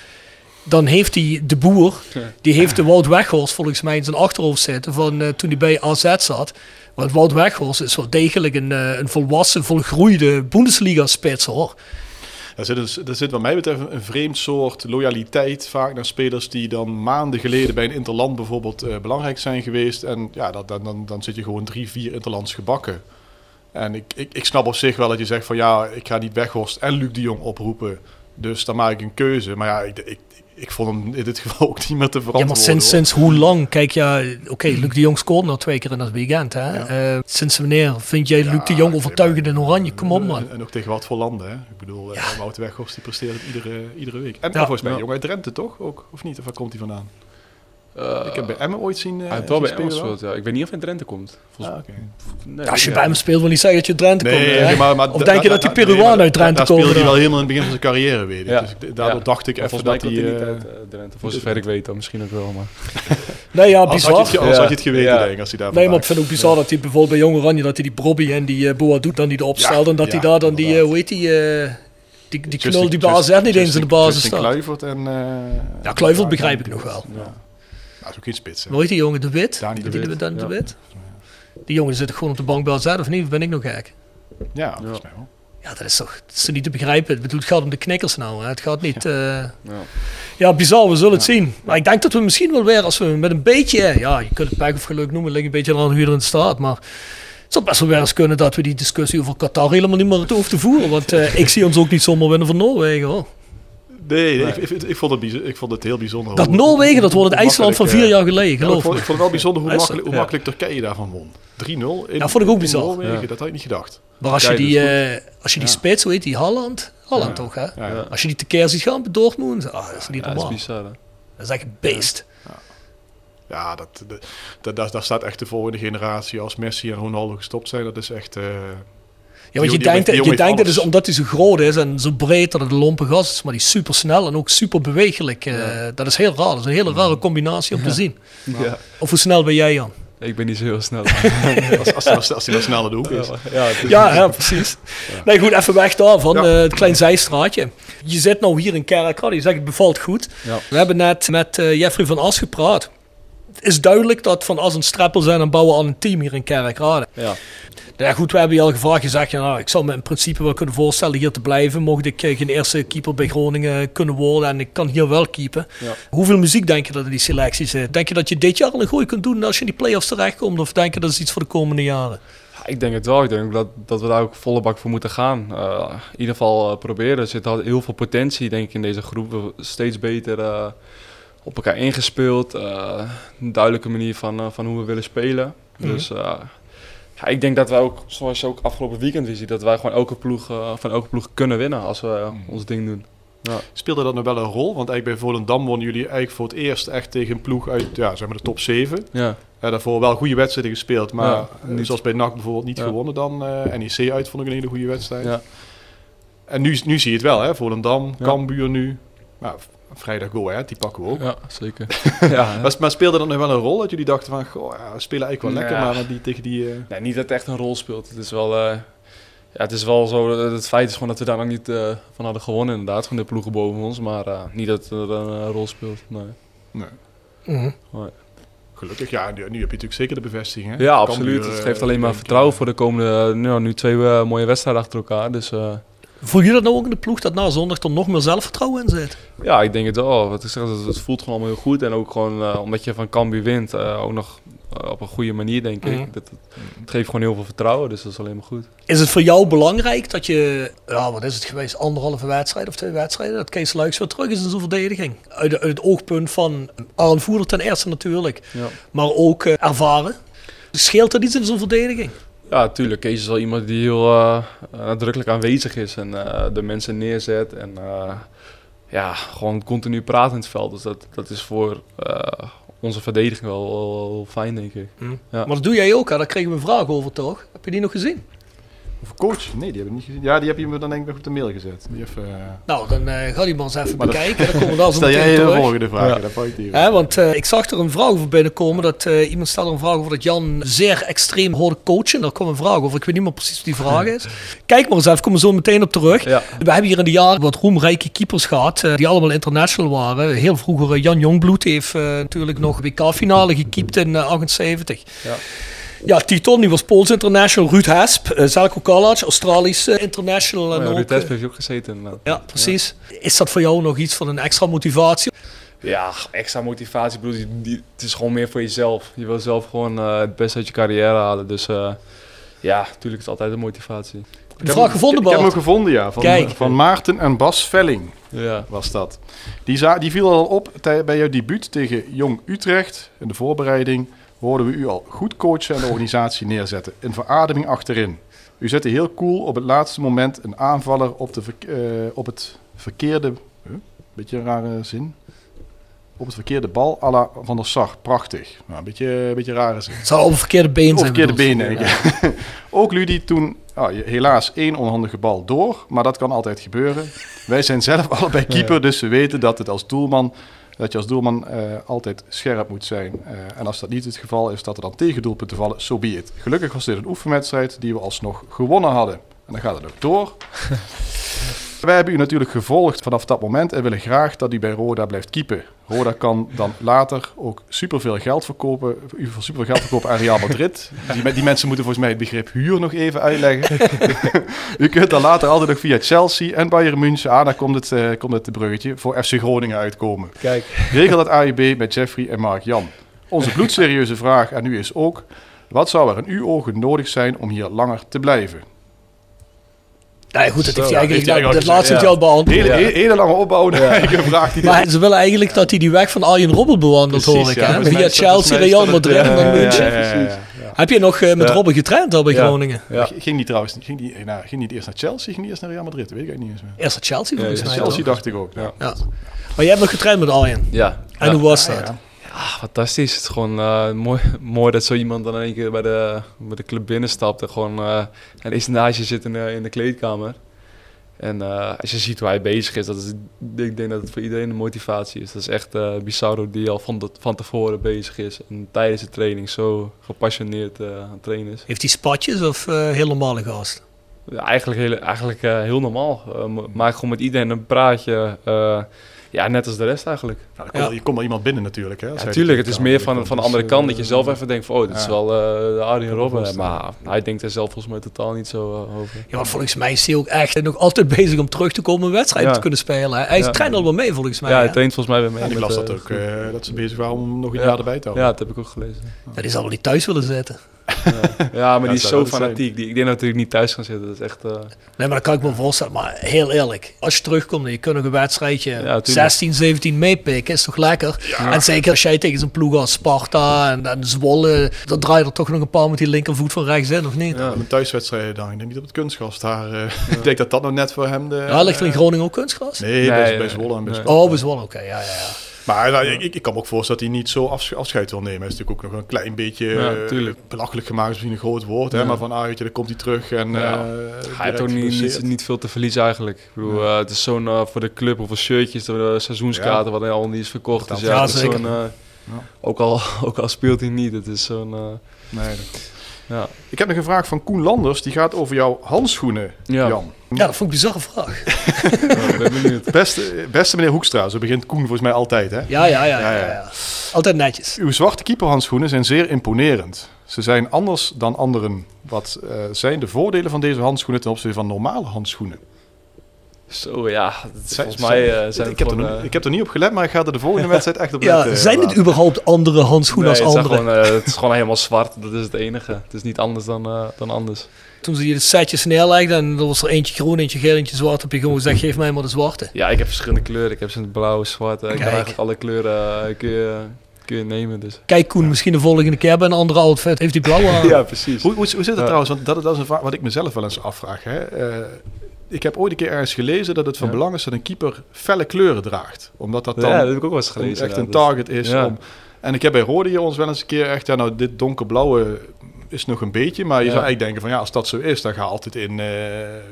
dan heeft hij de boer, die heeft de Wout Weghorst volgens mij in zijn achterhoofd zitten van eh, toen hij bij AZ zat. Want Wout Weghorst is wel degelijk een, eh, een volwassen, volgroeide Bundesliga-spits hoor. Er zit, er zit wat mij betreft een vreemd soort loyaliteit vaak naar spelers die dan maanden geleden bij een interland bijvoorbeeld eh, belangrijk zijn geweest. En ja, dat, dan, dan, dan zit je gewoon drie, vier interlands gebakken. En ik, ik, ik snap op zich wel dat je zegt van ja, ik ga niet Weghorst en Luc de Jong oproepen. Dus dan maak ik een keuze. Maar ja, ik, ik, ik vond hem in dit geval ook niet meer te Ja, verantwoorden. maar sinds, hoor. sinds hoe lang? Kijk, ja, oké, Luc de Jong scoort nou twee keer in dat weekend. Hè? Eh, sinds wanneer vind jij Luc de Jong overtuigend in Oranje? Kom op, man. En, en ook tegen wat voor landen, hè? Ik bedoel, ja. Wouter Weghorst die presteert het iedere, iedere week. En Ja. volgens mij Ja. jong uit Drenthe, toch? Ook, of niet? Of waar komt hij vandaan? Eh, ik heb bij Emmen ooit zien eh Hij heeft wel zien bij Emmen spelen gespeeld, ja. Ik weet niet of hij in Drenthe komt. Volgens Ah, nee, als je ja. bij hem speelt, wil niet zeggen dat je Drenthe komt. Nee, maar, maar of da- denk je da- dat die nee, maar uit Drenthe Daar komt? speelde hij wel helemaal in het begin van zijn carrière, weet ik. Ja. Dus ik- daardoor Ja. dacht ik even dat hij... niet eh, uit Drenthe. Voor zover ik weet dan misschien ook wel, maar... Nee, ja, Als had je bizar. het, ge- als had je het geweten, Ja. denk ik, als hij daar Nee, maar ik vind het ook bizar dat hij bijvoorbeeld bij Jong Oranje, dat hij die Brobby en die uh, Boadou dan niet opstelt. Ja, en dat hij daar dan die, hoe heet die, eh, die, die knul die AZ niet eens in de basis staat. Kluivert en... Ja, Kluivert begrijp ik nog wel. Ja. Nou, is ook geen spits, hè. Hoe heet die jongen, De Wit? Dani de Die- Wit, Dani de ja. Wit? Die jongen zit gewoon op de bank bij AZ, of niet? Ben ik nog gek? Ja, volgens mij wel. Ja, dat is toch, dat is niet te begrijpen. Ik bedoel, het gaat om de knikkers nou. Hè. Het gaat niet... eh, Ja. Ja, bizar, we zullen het zien. Maar ik denk dat we misschien wel weer, als we met een beetje, ja, je kunt het pech of geluk noemen, ligt een beetje aan hoe je erin staat. Maar het zou best wel weer eens kunnen dat we die discussie over Qatar helemaal niet meer hoeven te voeren. Want eh, ik zie ons ook niet zomaar winnen van Noorwegen hoor. Nee, nee, Ik, ik, ik, vond het ik vond het heel bijzonder. Dat hoe- Noorwegen, dat wordt het IJsland van vier eh, jaar geleden, ja, ik, geloof vond, ik vond het wel bijzonder hoe makkelijk, hoe ja. makkelijk Turkije daarvan won. 3-0 in, Ja, vond ik ook bizar. Noorwegen, Ja. dat had ik niet gedacht. Maar als je die, dat eh, als je die spits, hoe heet die, Holland? Holland toch hè? Ja, ja. Als je die tekeer ziet gaan bij Dortmund, ah, dat is niet Ja, dat is normaal. bizar, hè. Dat is echt een beest. Ja, dat, dat, dat, daar- daar staat echt de volgende generatie als Messi en Ronaldo gestopt zijn. Dat is echt... eh, Ja, want je die denkt, die je denkt dat is alles. omdat hij zo groot is en zo breed dat het een lompe gast is, maar die is super snel en ook super bewegelijk. eh, Dat is heel raar. Dat is een hele rare combinatie om te zien. Ja. Of hoe snel ben jij, Jan? Ik ben niet zo heel snel. als, als, hij wel- als hij wel snel naar de hoek is. ja, is- Ja, ja precies. Nee, goed, even weg daarvan. Ja. eh, het klein zijstraatje. Je zit nou hier in Kerkrade. Je zegt het bevalt goed. Ja. We hebben net met eh, Jeffrey van As gepraat. Is duidelijk dat Van As en Streppel zijn en bouwen aan een team hier in Kerkrade. Ja. Nou ja, goed, we hebben je al gevraagd. Je zegt, ja, nou, ik zou me in principe wel kunnen voorstellen hier te blijven. Mocht ik eh, geen eerste keeper bij Groningen kunnen worden en ik kan hier wel keepen. Ja. Hoeveel muziek denk je dat in die selectie zit? Denk je dat je dit jaar al een gooi kunt doen als je in die play-offs terechtkomt? Of denk je dat is iets voor de komende jaren? Ja, ik denk het wel. Ik denk dat, dat we daar ook volle bak voor moeten gaan. Eh, in ieder geval eh, proberen. Er zit heel veel potentie denk ik in deze groep. Steeds beter op elkaar ingespeeld. eh, een duidelijke manier van, eh, van hoe we willen spelen. Mhm. Dus eh, ja, ik denk dat wij ook, zoals je ook afgelopen weekend weer ziet, dat wij gewoon elke ploeg, van elke ploeg kunnen winnen als we eh, ons ding doen. Ja. Speelde dat nog wel een rol? Want eigenlijk bij Volendam wonnen jullie eigenlijk voor het eerst echt tegen een ploeg uit ja, zeg maar de top 7. Ja. Eh, daarvoor wel goede wedstrijden gespeeld, maar Ja, niet- zoals bij NAC bijvoorbeeld niet Ja. gewonnen dan. NEC uit vond ik een hele goede wedstrijd. Ja. En nu, nu zie je het wel, hè? Volendam. Cambuur nu. Maar vrijdag go, hè? Die pakken we ook. Ja, zeker. ja, Maar, maar speelde dat nog wel een rol dat jullie dachten van, goh, ja, we spelen eigenlijk wel lekker, maar die, tegen die... eh, Nee, niet dat het echt een rol speelt. Het is wel, eh, ja, het is wel zo. dat- Het feit is gewoon dat we daar nog niet eh, van hadden gewonnen, inderdaad, van de ploegen boven ons. Maar eh, niet dat het een eh, rol speelt. Nee. nee. Mhm. Nee. Gelukkig, ja, nu, nu heb je natuurlijk zeker de bevestiging, hè? Ja, absoluut. Het eh, geeft alleen maar vertrouwen voor de komende. Nou, nu twee eh, mooie wedstrijden achter elkaar. Dus eh, Voel je dat nou ook in de ploeg dat na zondag er nog meer zelfvertrouwen in zit? ja, ik denk het wel. Wat ik zeg, het, het voelt gewoon allemaal heel goed. En ook gewoon eh, omdat je van Cambuur wint, eh, ook nog eh, op een goede manier, denk ik. Mhm. Dat, het, het geeft gewoon heel veel vertrouwen. Dus dat is alleen maar goed. Is het voor jou belangrijk dat je, ja, wat is het geweest, anderhalve wedstrijd of twee wedstrijden, dat Kees Luiks weer terug is in zijn verdediging? Uit, uit het oogpunt van aanvoerder ten eerste natuurlijk, Ja. maar ook eh, ervaren. Scheelt dat iets in zijn verdediging? Ja, tuurlijk. Kees is wel iemand die heel eh, nadrukkelijk aanwezig is en eh, de mensen neerzet. En eh, ja, gewoon continu praat in het veld. Dus dat, dat is voor onze verdediging wel, wel, wel fijn, denk ik. Ja. Maar dat doe jij ook, hè? daar kregen we een vraag over toch? Heb je die nog gezien? Of coach? Nee, die heb ik niet gezien. Ja, die heb je me dan denk ik nog op de mail gezet. Die even, eh, Nou, dan eh, ga die maar eens even Maar dat- bekijken. Dan komen we daar zo Stel jij meteen de terug. volgende vraag, Ja. dan val je die Hè, want eh, ik zag er een vraag over binnenkomen. Dat eh, iemand stelde een vraag over dat Jan zeer extreem hoorde coachen. Daar kwam een vraag over. Ik weet niet meer precies wat die vraag is. Kijk maar eens even, komen we zo meteen op terug. Ja. We hebben hier in de jaren wat roemrijke keepers gehad. eh, die allemaal international waren. Heel vroeger Jan Jongbloed heeft eh, natuurlijk nog WK-finale gekiept in eh, 78. Ja. Ja, Titon, die was Pools international. Ruud Hesp, uh, Zelko Kalac, Australisch eh, international. en ja, ook, Ruud eh, Hesp heeft ook gezeten. inderdaad. ja, precies. Is dat voor jou nog iets van een extra motivatie? Ja, extra motivatie. Ik bedoel, die, die- het is gewoon meer voor jezelf. Je wil zelf gewoon eh, het beste uit je carrière halen. Dus eh, ja, natuurlijk is het altijd een motivatie. Een vraag gevonden, Ik heb hem Bart? gevonden, ja. Van, Kijk. van Maarten en Bas Velling Ja. was dat. Die, za- die viel al op bij jouw debuut tegen Jong Utrecht. In de voorbereiding hoorden we u al goed coachen en de organisatie neerzetten. Een verademing achterin. U zette heel cool op het laatste moment een aanvaller op, de eh, op het verkeerde... Huh? Beetje een rare zin. Op het verkeerde bal, à la Van der Sar. Prachtig. Nou, een beetje, een beetje rare zin. Het zou op een verkeerde been zijn. verkeerde bedoeld. been, denk ik. Ook Ludi toen ah, helaas één onhandige bal door, maar dat kan altijd gebeuren. Wij zijn zelf allebei keeper, dus we weten dat het als doelman dat je als doelman eh, altijd scherp moet zijn. Eh, en als dat niet het geval is, dat er dan tegendoelpunten vallen, so be it. Gelukkig was dit een oefenwedstrijd die we alsnog gewonnen hadden. En dan gaat het ook door. Wij hebben u natuurlijk gevolgd vanaf dat moment en willen graag dat u bij Roda blijft keepen. Roda kan dan later ook superveel geld verkopen, u voor superveel geld verkopen aan Real Madrid. Die, die mensen moeten volgens mij het begrip huur nog even uitleggen. u kunt dan later altijd nog via Chelsea en Bayern München, ah, daar komt het, eh, komt het bruggetje, voor FC Groningen uitkomen. Kijk. Regel dat AIB met Jeffrey en Mark Jan. Onze bloedserieuze vraag aan u is ook, wat zou er in uw ogen nodig zijn om hier langer te blijven? Nee, goed, dat heeft hij ja, eigenlijk, heeft hij dat, laatste heeft hij al beantwoord. Hele, hele, hele lange opbouw naar vraag die... Maar ze willen eigenlijk dat hij die weg van Arjen Robben bewandelt, Precies, hoor ik. ja, hè? Via Chelsea, Real Madrid en ja, dan ja, München. ja, ja, ja, ja. Heb je nog eh, met Ja. Robben getraind al bij Ja. Groningen? Ja. Ging die trouwens ging die, nou, ging niet eerst naar Chelsea, ging die eerst naar Real Madrid? Dat weet ik eigenlijk niet eens meer. Eerst naar Chelsea volgens Ja, mij. Chelsea dacht ik ook. Ja. Ja. Maar jij hebt nog getraind met Arjen. Ja. En hoe was dat? Ah, fantastisch. Het is gewoon eh, mooi, mooi dat zo iemand dan in één keer bij de, bij de club binnenstapt en gewoon eh een eerste naast je zit in, de- in de kleedkamer. En eh, als je ziet hoe hij bezig is, dat is, ik denk dat het voor iedereen een motivatie is. Dat is echt eh Bizarro die al van, de, van tevoren bezig is en tijdens de training zo gepassioneerd aan het trainen is. Heeft hij spatjes of heel normale gast? Ja, eigenlijk heel, eigenlijk, heel normaal. Uh, maak gewoon met iedereen een praatje. ja, net als de rest eigenlijk. Nou, komt, Je komt wel iemand binnen natuurlijk. Hè, als Ja, hij tuurlijk, de het is meer van, van de andere Dus, kant dat je eh, zelf even denkt van, oh, dit is wel eh, de Arjen Robben. Maar hij denkt er zelf volgens mij totaal niet zo eh, over. Ja, maar volgens mij is hij ook echt nog altijd bezig om terug te komen een wedstrijd Ja. te kunnen spelen. hè. Hij Ja. traint al wel mee volgens mij. ja, hij traint volgens mij weer mee. Ja, ik las dat eh, ook, eh, dat ze bezig waren om nog een Ja. jaar erbij te houden. Ja, dat heb ik ook gelezen. Ja, die zal wel niet thuis willen zitten. Ja, ja maar die is zo dat fanatiek. Die, ik denk natuurlijk niet thuis gaan zitten. Dat is echt... eh, Nee, maar dat kan ik me voorstellen. Maar heel eerlijk, als je terugkomt en je kunt nog een wedstrijdje tuurlijk. 16, 17 meepikken, is toch lekker? En zeker als jij tegen zo'n ploeg als Sparta en, en Zwolle, dan draai je er toch nog een paar met die linkervoet van rechts in, of niet? Ja, mijn thuiswedstrijden dan. Ik denk niet op het kunstgras daar. eh, ik denk dat dat nog net voor hem de... Ja, ligt er in Groningen ook kunstgras? Nee, bij, Nee, bij Zwolle en bij nee. Sparta. Oh, bij Zwolle, oké, ja, ja, ja. Maar nou, ik, ik kan me ook voorstellen dat hij niet zo afsch- afscheid wil nemen. Hij is natuurlijk ook nog een klein beetje Ja, eh, belachelijk gemaakt, is misschien een groot woord. Hè? Maar van, ah, weet je, dan komt hij terug en Ja. eh, Hij heeft ook niet, niet, veel te verliezen eigenlijk. Ik bedoel, eh, het is zo'n voor de club of voor shirtjes, de seizoenskaarten, wat al niet is verkocht. Dus Ja, is zo'n, ook, al, ook al speelt hij niet, het is zo'n... Nee, dat- ja. Ik heb nog een vraag van Koen Landers. Die gaat over jouw handschoenen, Ja. Jan. Ja, dat vond ik een bizarre vraag. Ja, ik ben benieuwd. Beste, beste meneer Hoekstra, zo begint Koen volgens mij altijd. Hè? Ja, ja, ja, Ja, ja, ja. ja. Altijd netjes. Uw zwarte keeperhandschoenen zijn zeer imponerend. Ze zijn anders dan anderen. Wat eh, zijn de voordelen van deze handschoenen ten opzichte van normale handschoenen? Zo, ja. Het is Zijn- volgens mij eh, zijn ik, heb er, het eh, ik heb er niet op gelet, maar ik ga er de volgende wedstrijd echt op Ja, letten. zijn het überhaupt andere handschoenen nee, als het, zijn andere? gewoon, eh, het is gewoon helemaal zwart, dat is het enige. Het is niet anders dan, eh, dan anders. Toen ze je de setjes neerlegden en er was er eentje groen, eentje geel, eentje zwart, heb je gewoon gezegd, geef mij maar de zwarte. Ja, ik heb verschillende kleuren. Ik heb ze in het blauw, zwart. Ik kan eigenlijk alle kleuren kun, je, kun je nemen. Dus. Kijk Koen, misschien de volgende keer bij een andere outfit heeft hij blauw aan. Ja, precies. Hoe, hoe, hoe zit het trouwens? Want dat, dat is een vraag wat ik mezelf wel eens afvraag. Hè? Ik heb ooit een keer ergens gelezen dat het van Ja. belang is dat een keeper felle kleuren draagt. Omdat dat dan ja, dat heb ik ook wel eens gelezen. echt ja. een target is. ja. Om, en ik heb bij Rode hier ons wel eens een keer echt, ja nou dit donkerblauwe is nog een beetje. Maar je Ja. zou eigenlijk denken van ja, als dat zo is, dan ga altijd in, eh,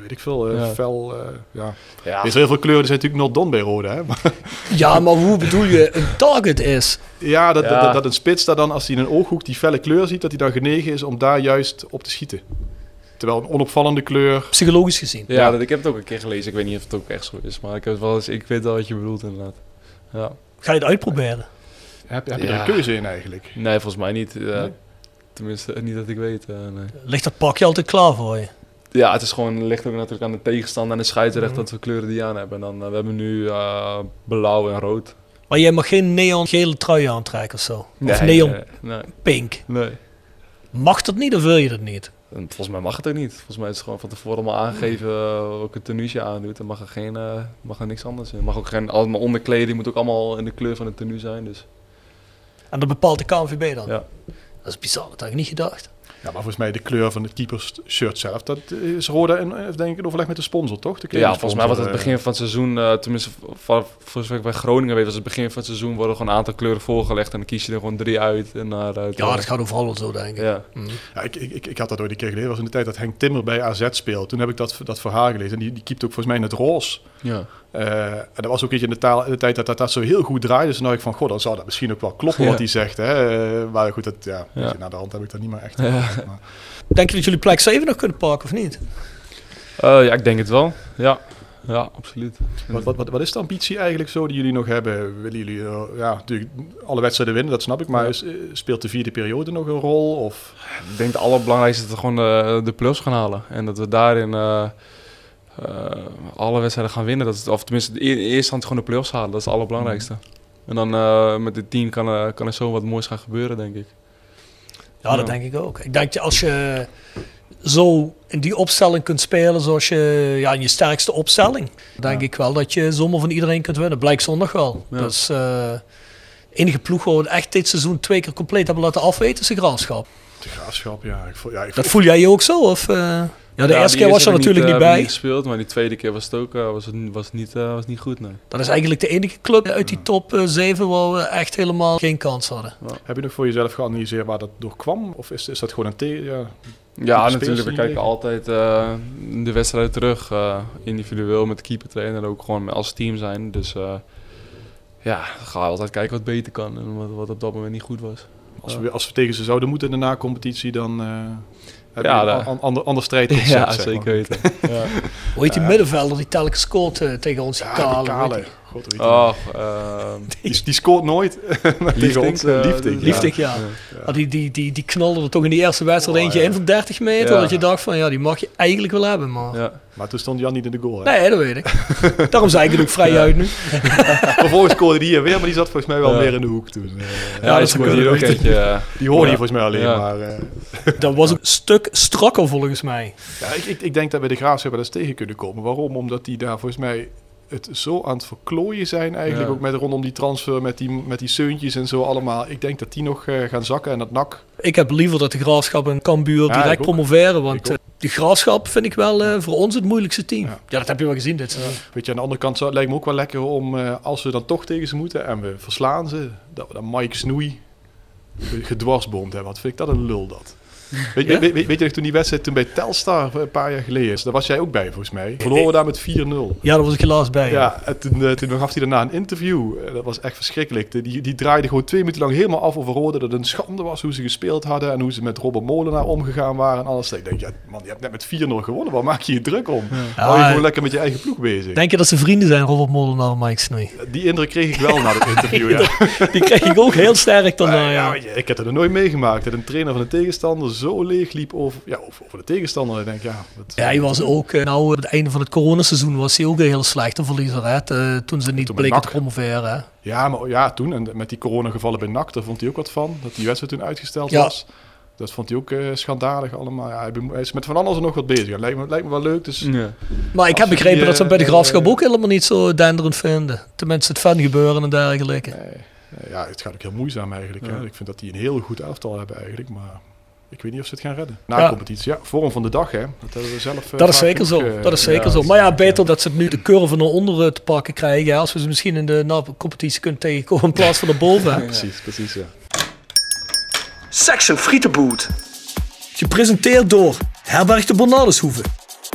weet ik veel, eh, Ja. fel. eh, ja. Ja. Er is heel veel kleuren, die zijn natuurlijk not done bij Rode. Hè? Ja, maar hoe bedoel je een target is? ja, dat, Ja. Dat, dat een spits daar dan, als hij in een ooghoek die felle kleur ziet, dat hij dan genegen is om daar juist op te schieten. Terwijl een onopvallende kleur... Psychologisch gezien. Ja, Ja. Dat, ik heb het ook een keer gelezen. Ik weet niet of het ook echt zo is. Maar ik, heb het wel eens, ik weet wel wat je bedoelt inderdaad. Ja. Ga je het uitproberen? Heb, heb je Ja. er een keuze in eigenlijk? Nee, volgens mij niet. eh, Nee? Tenminste, niet dat ik weet. eh, nee. Ligt dat pakje altijd klaar voor je? Ja, het is gewoon, ligt ook natuurlijk aan de tegenstander en de scheidsrechter Mhm. wat voor kleuren die aan hebben. En dan, eh, we hebben nu eh, blauw en rood. Maar jij mag geen neon gele trui aantrekken of zo? Of Nee, neon nee, nee, pink? nee. Mag dat niet of wil je dat niet? En volgens mij mag het ook niet. Volgens mij is het gewoon van tevoren allemaal aangegeven welke tenue je aandoet. Dan mag er, geen, uh, mag er niks anders in. Mag ook geen, allemaal onderkleding moet ook allemaal in de kleur van de tenue zijn. Dus. En dat bepaalt de KNVB dan? Ja. Dat is bizar, dat had ik niet gedacht. Ja, maar volgens mij de kleur van het keepers shirt zelf, dat is Roda en heeft denk ik een overleg met de sponsor, toch? De ja, volgens mij was het eh, begin van het seizoen, uh, tenminste voor, voor zover ik bij Groningen weet, was het begin van het seizoen worden gewoon een aantal kleuren voorgelegd en dan kies je er gewoon drie uit. En daaruit, ja, dat gaat overal zo, denk ik. Ja. Mm. Ja, ik, ik, ik had dat ooit een keer gelezen, was in de tijd dat Henk Timmer bij AZ speelde. Toen heb ik dat, dat verhaal gelezen en die, die keept ook volgens mij in het roze. Ja. Uh, en dat was ook een beetje in de, taal, in de tijd dat, dat dat zo heel goed draaide. Dus dan dacht ik van, goh, dan zou dat misschien ook wel kloppen Ja. wat hij zegt. Hè? Uh, maar goed, dat, ja, Ja. na de hand heb ik dat niet meer echt. Ja. Maar, Denk je dat jullie plek 7 nog kunnen pakken of niet? Uh, ja, ik denk het wel. Ja, ja absoluut. wat, wat, wat, wat is de ambitie eigenlijk zo die jullie nog hebben? Willen jullie uh, ja, natuurlijk alle wedstrijden winnen, dat snap ik. Maar is, speelt de vierde periode nog een rol? Of? Ik denk het allerbelangrijkste is dat we gewoon de, de plus gaan halen. En dat we daarin uh, alle wedstrijden gaan winnen. Dat is, of tenminste, in eerste instantie gewoon de play-offs halen. Dat is het allerbelangrijkste. En dan uh, met dit team kan, uh, kan er zo wat moois gaan gebeuren, denk ik. Ja, ja, dat denk ik ook. Ik denk dat als je zo in die opstelling kunt spelen zoals je ja, in je sterkste opstelling, denk ja. ik wel dat je zomaar van iedereen kunt winnen. Blijkt zondag wel. Ja. Dus uh, enige ploeg we echt dit seizoen twee keer compleet hebben laten afweten is de graafschap. De graafschap, ja. Ik voel, ja ik dat voel jij je ook zo? Of, uh, ja, de ja, eerste keer was er natuurlijk niet, uh, bij. Niet gespeeld, maar die tweede keer was het ook was het, was niet, uh, was niet goed. Nee. Dat is eigenlijk de enige club uit die top 7 waar we echt helemaal geen kans hadden. Ja. Heb je nog voor jezelf geanalyseerd waar dat door kwam? Of is, is dat gewoon een thee? Ja, ja natuurlijk. We kijken altijd uh, de wedstrijden terug. Uh, individueel met de keeper trainen en ook gewoon als team zijn. Dus uh, ja, we altijd kijken wat beter kan en wat, wat op dat moment niet goed was. Als we, als we tegen ze zouden moeten in de na-competitie, dan uh, ja, een an, ander, ander Ja, zeker weten. ja. Hoe heet die middenvelder die telkens scoort uh, tegen ons? Ja, kale. God? Oh, ehm, die, die scoort nooit. eh, eh, Liefding. ja. Liefdig, ja. Ah, die, die, die, die knalde er toch in die eerste wedstrijd Oh, eentje ja. in van 30 meter. Ja. Dat je dacht van, ja, die mag je eigenlijk wel hebben, maar... ja. Maar toen stond Jan niet in de goal. Hè? Nee, dat weet ik. Daarom zei ik het ook vrij uit nu. Vervolgens scoorde die hier weer, maar die zat volgens mij wel Ja. meer in de hoek toen. Ja, dat is hier ook eentje. die hoorde Ja. je volgens mij alleen Ja. maar. eh. Dat was een stuk strakker volgens mij. Ja, ik, ik, ik denk dat we de Graafschap wel eens tegen kunnen komen. Waarom? Omdat die daar volgens mij het zo aan het verklooien zijn eigenlijk. Ja. Ook met rondom die transfer, met die, met die seuntjes en zo allemaal. Ik denk dat die nog eh, gaan zakken en dat NAC... Ik heb liever dat de Graafschap en Cambuur Ja, direct promoveren. Want eh, die Graafschap vind ik wel eh, voor ons het moeilijkste team. Ja. Ja, dat heb je wel gezien dit seizoen. Weet je, aan de andere kant zou, het lijkt me ook wel lekker om, eh, als we dan toch tegen ze moeten en we verslaan ze, dat we dan Mike Snoei gedwarsboomd hebben. Wat vind ik dat een lul dat. Weet, Ja? weet, weet, weet je nog toen die wedstrijd toen bij Telstar eh, een paar jaar geleden is? Daar was jij ook bij volgens mij. Verloren we daar met 4-0. Ja, daar was ik helaas bij. Ja, en toen, eh, toen gaf hij daarna een interview. Eh, dat was echt verschrikkelijk. Die, die draaide gewoon twee minuten lang helemaal af over Rode. Dat het een schande was hoe ze gespeeld hadden. En hoe ze met Robert Molenaar omgegaan waren en alles. Ik denk, ja, man, je hebt net met 4-0 gewonnen. Waar maak je je druk om? Hou je gewoon lekker met je eigen ploeg bezig. Denk je dat ze vrienden zijn, Robert Molenaar en Mike Snoei? Die indruk kreeg ik wel na het interview, ja. Die kreeg ik ook heel sterk daarna, Ja, ja. ik heb het er nooit meegemaakt. Dat een trainer van de tegenstander zo leeg liep over, ja, over, over de tegenstander. Ik denk, ja, dat, Ja, hij was ook, eh, nou, het einde van het coronaseizoen was hij ook een heel slechte verliezer, hè. Te- toen ze niet Toen bleken te NAC. promoveren, hè. Ja, maar ja, toen, en met die coronagevallen bij NAC, daar vond hij ook wat van. Dat die wedstrijd toen uitgesteld Ja. was. Dat vond hij ook eh, schandalig allemaal. Ja, hij, is met van alles nog wat bezig. Ja, lijkt, me, lijkt me wel leuk. Dus ja. Maar ik heb begrepen die, dat ze bij de eh, Graafschap eh, ook helemaal niet zo denderend vinden. Tenminste, het fan gebeuren en dergelijke. eh, ja, het gaat ook heel moeizaam eigenlijk. Hè. Ik vind dat die een heel goed elftal hebben eigenlijk. Maar ik weet niet of ze het gaan redden. Na Ja. competitie, ja, vorm van de dag hè. Dat hebben we zelf eh, Dat is zeker ook, zo. eh, Dat is zeker ja, zo. Maar ja, beter dat ze het nu de curve naar onder te pakken krijgen. Als we ze misschien in de na- competitie kunnen tegenkomen in plaats van naar boven. hè. Precies, precies ja. Section Frietenboot. Gepresenteerd door Herberg de Bernardeshoeve.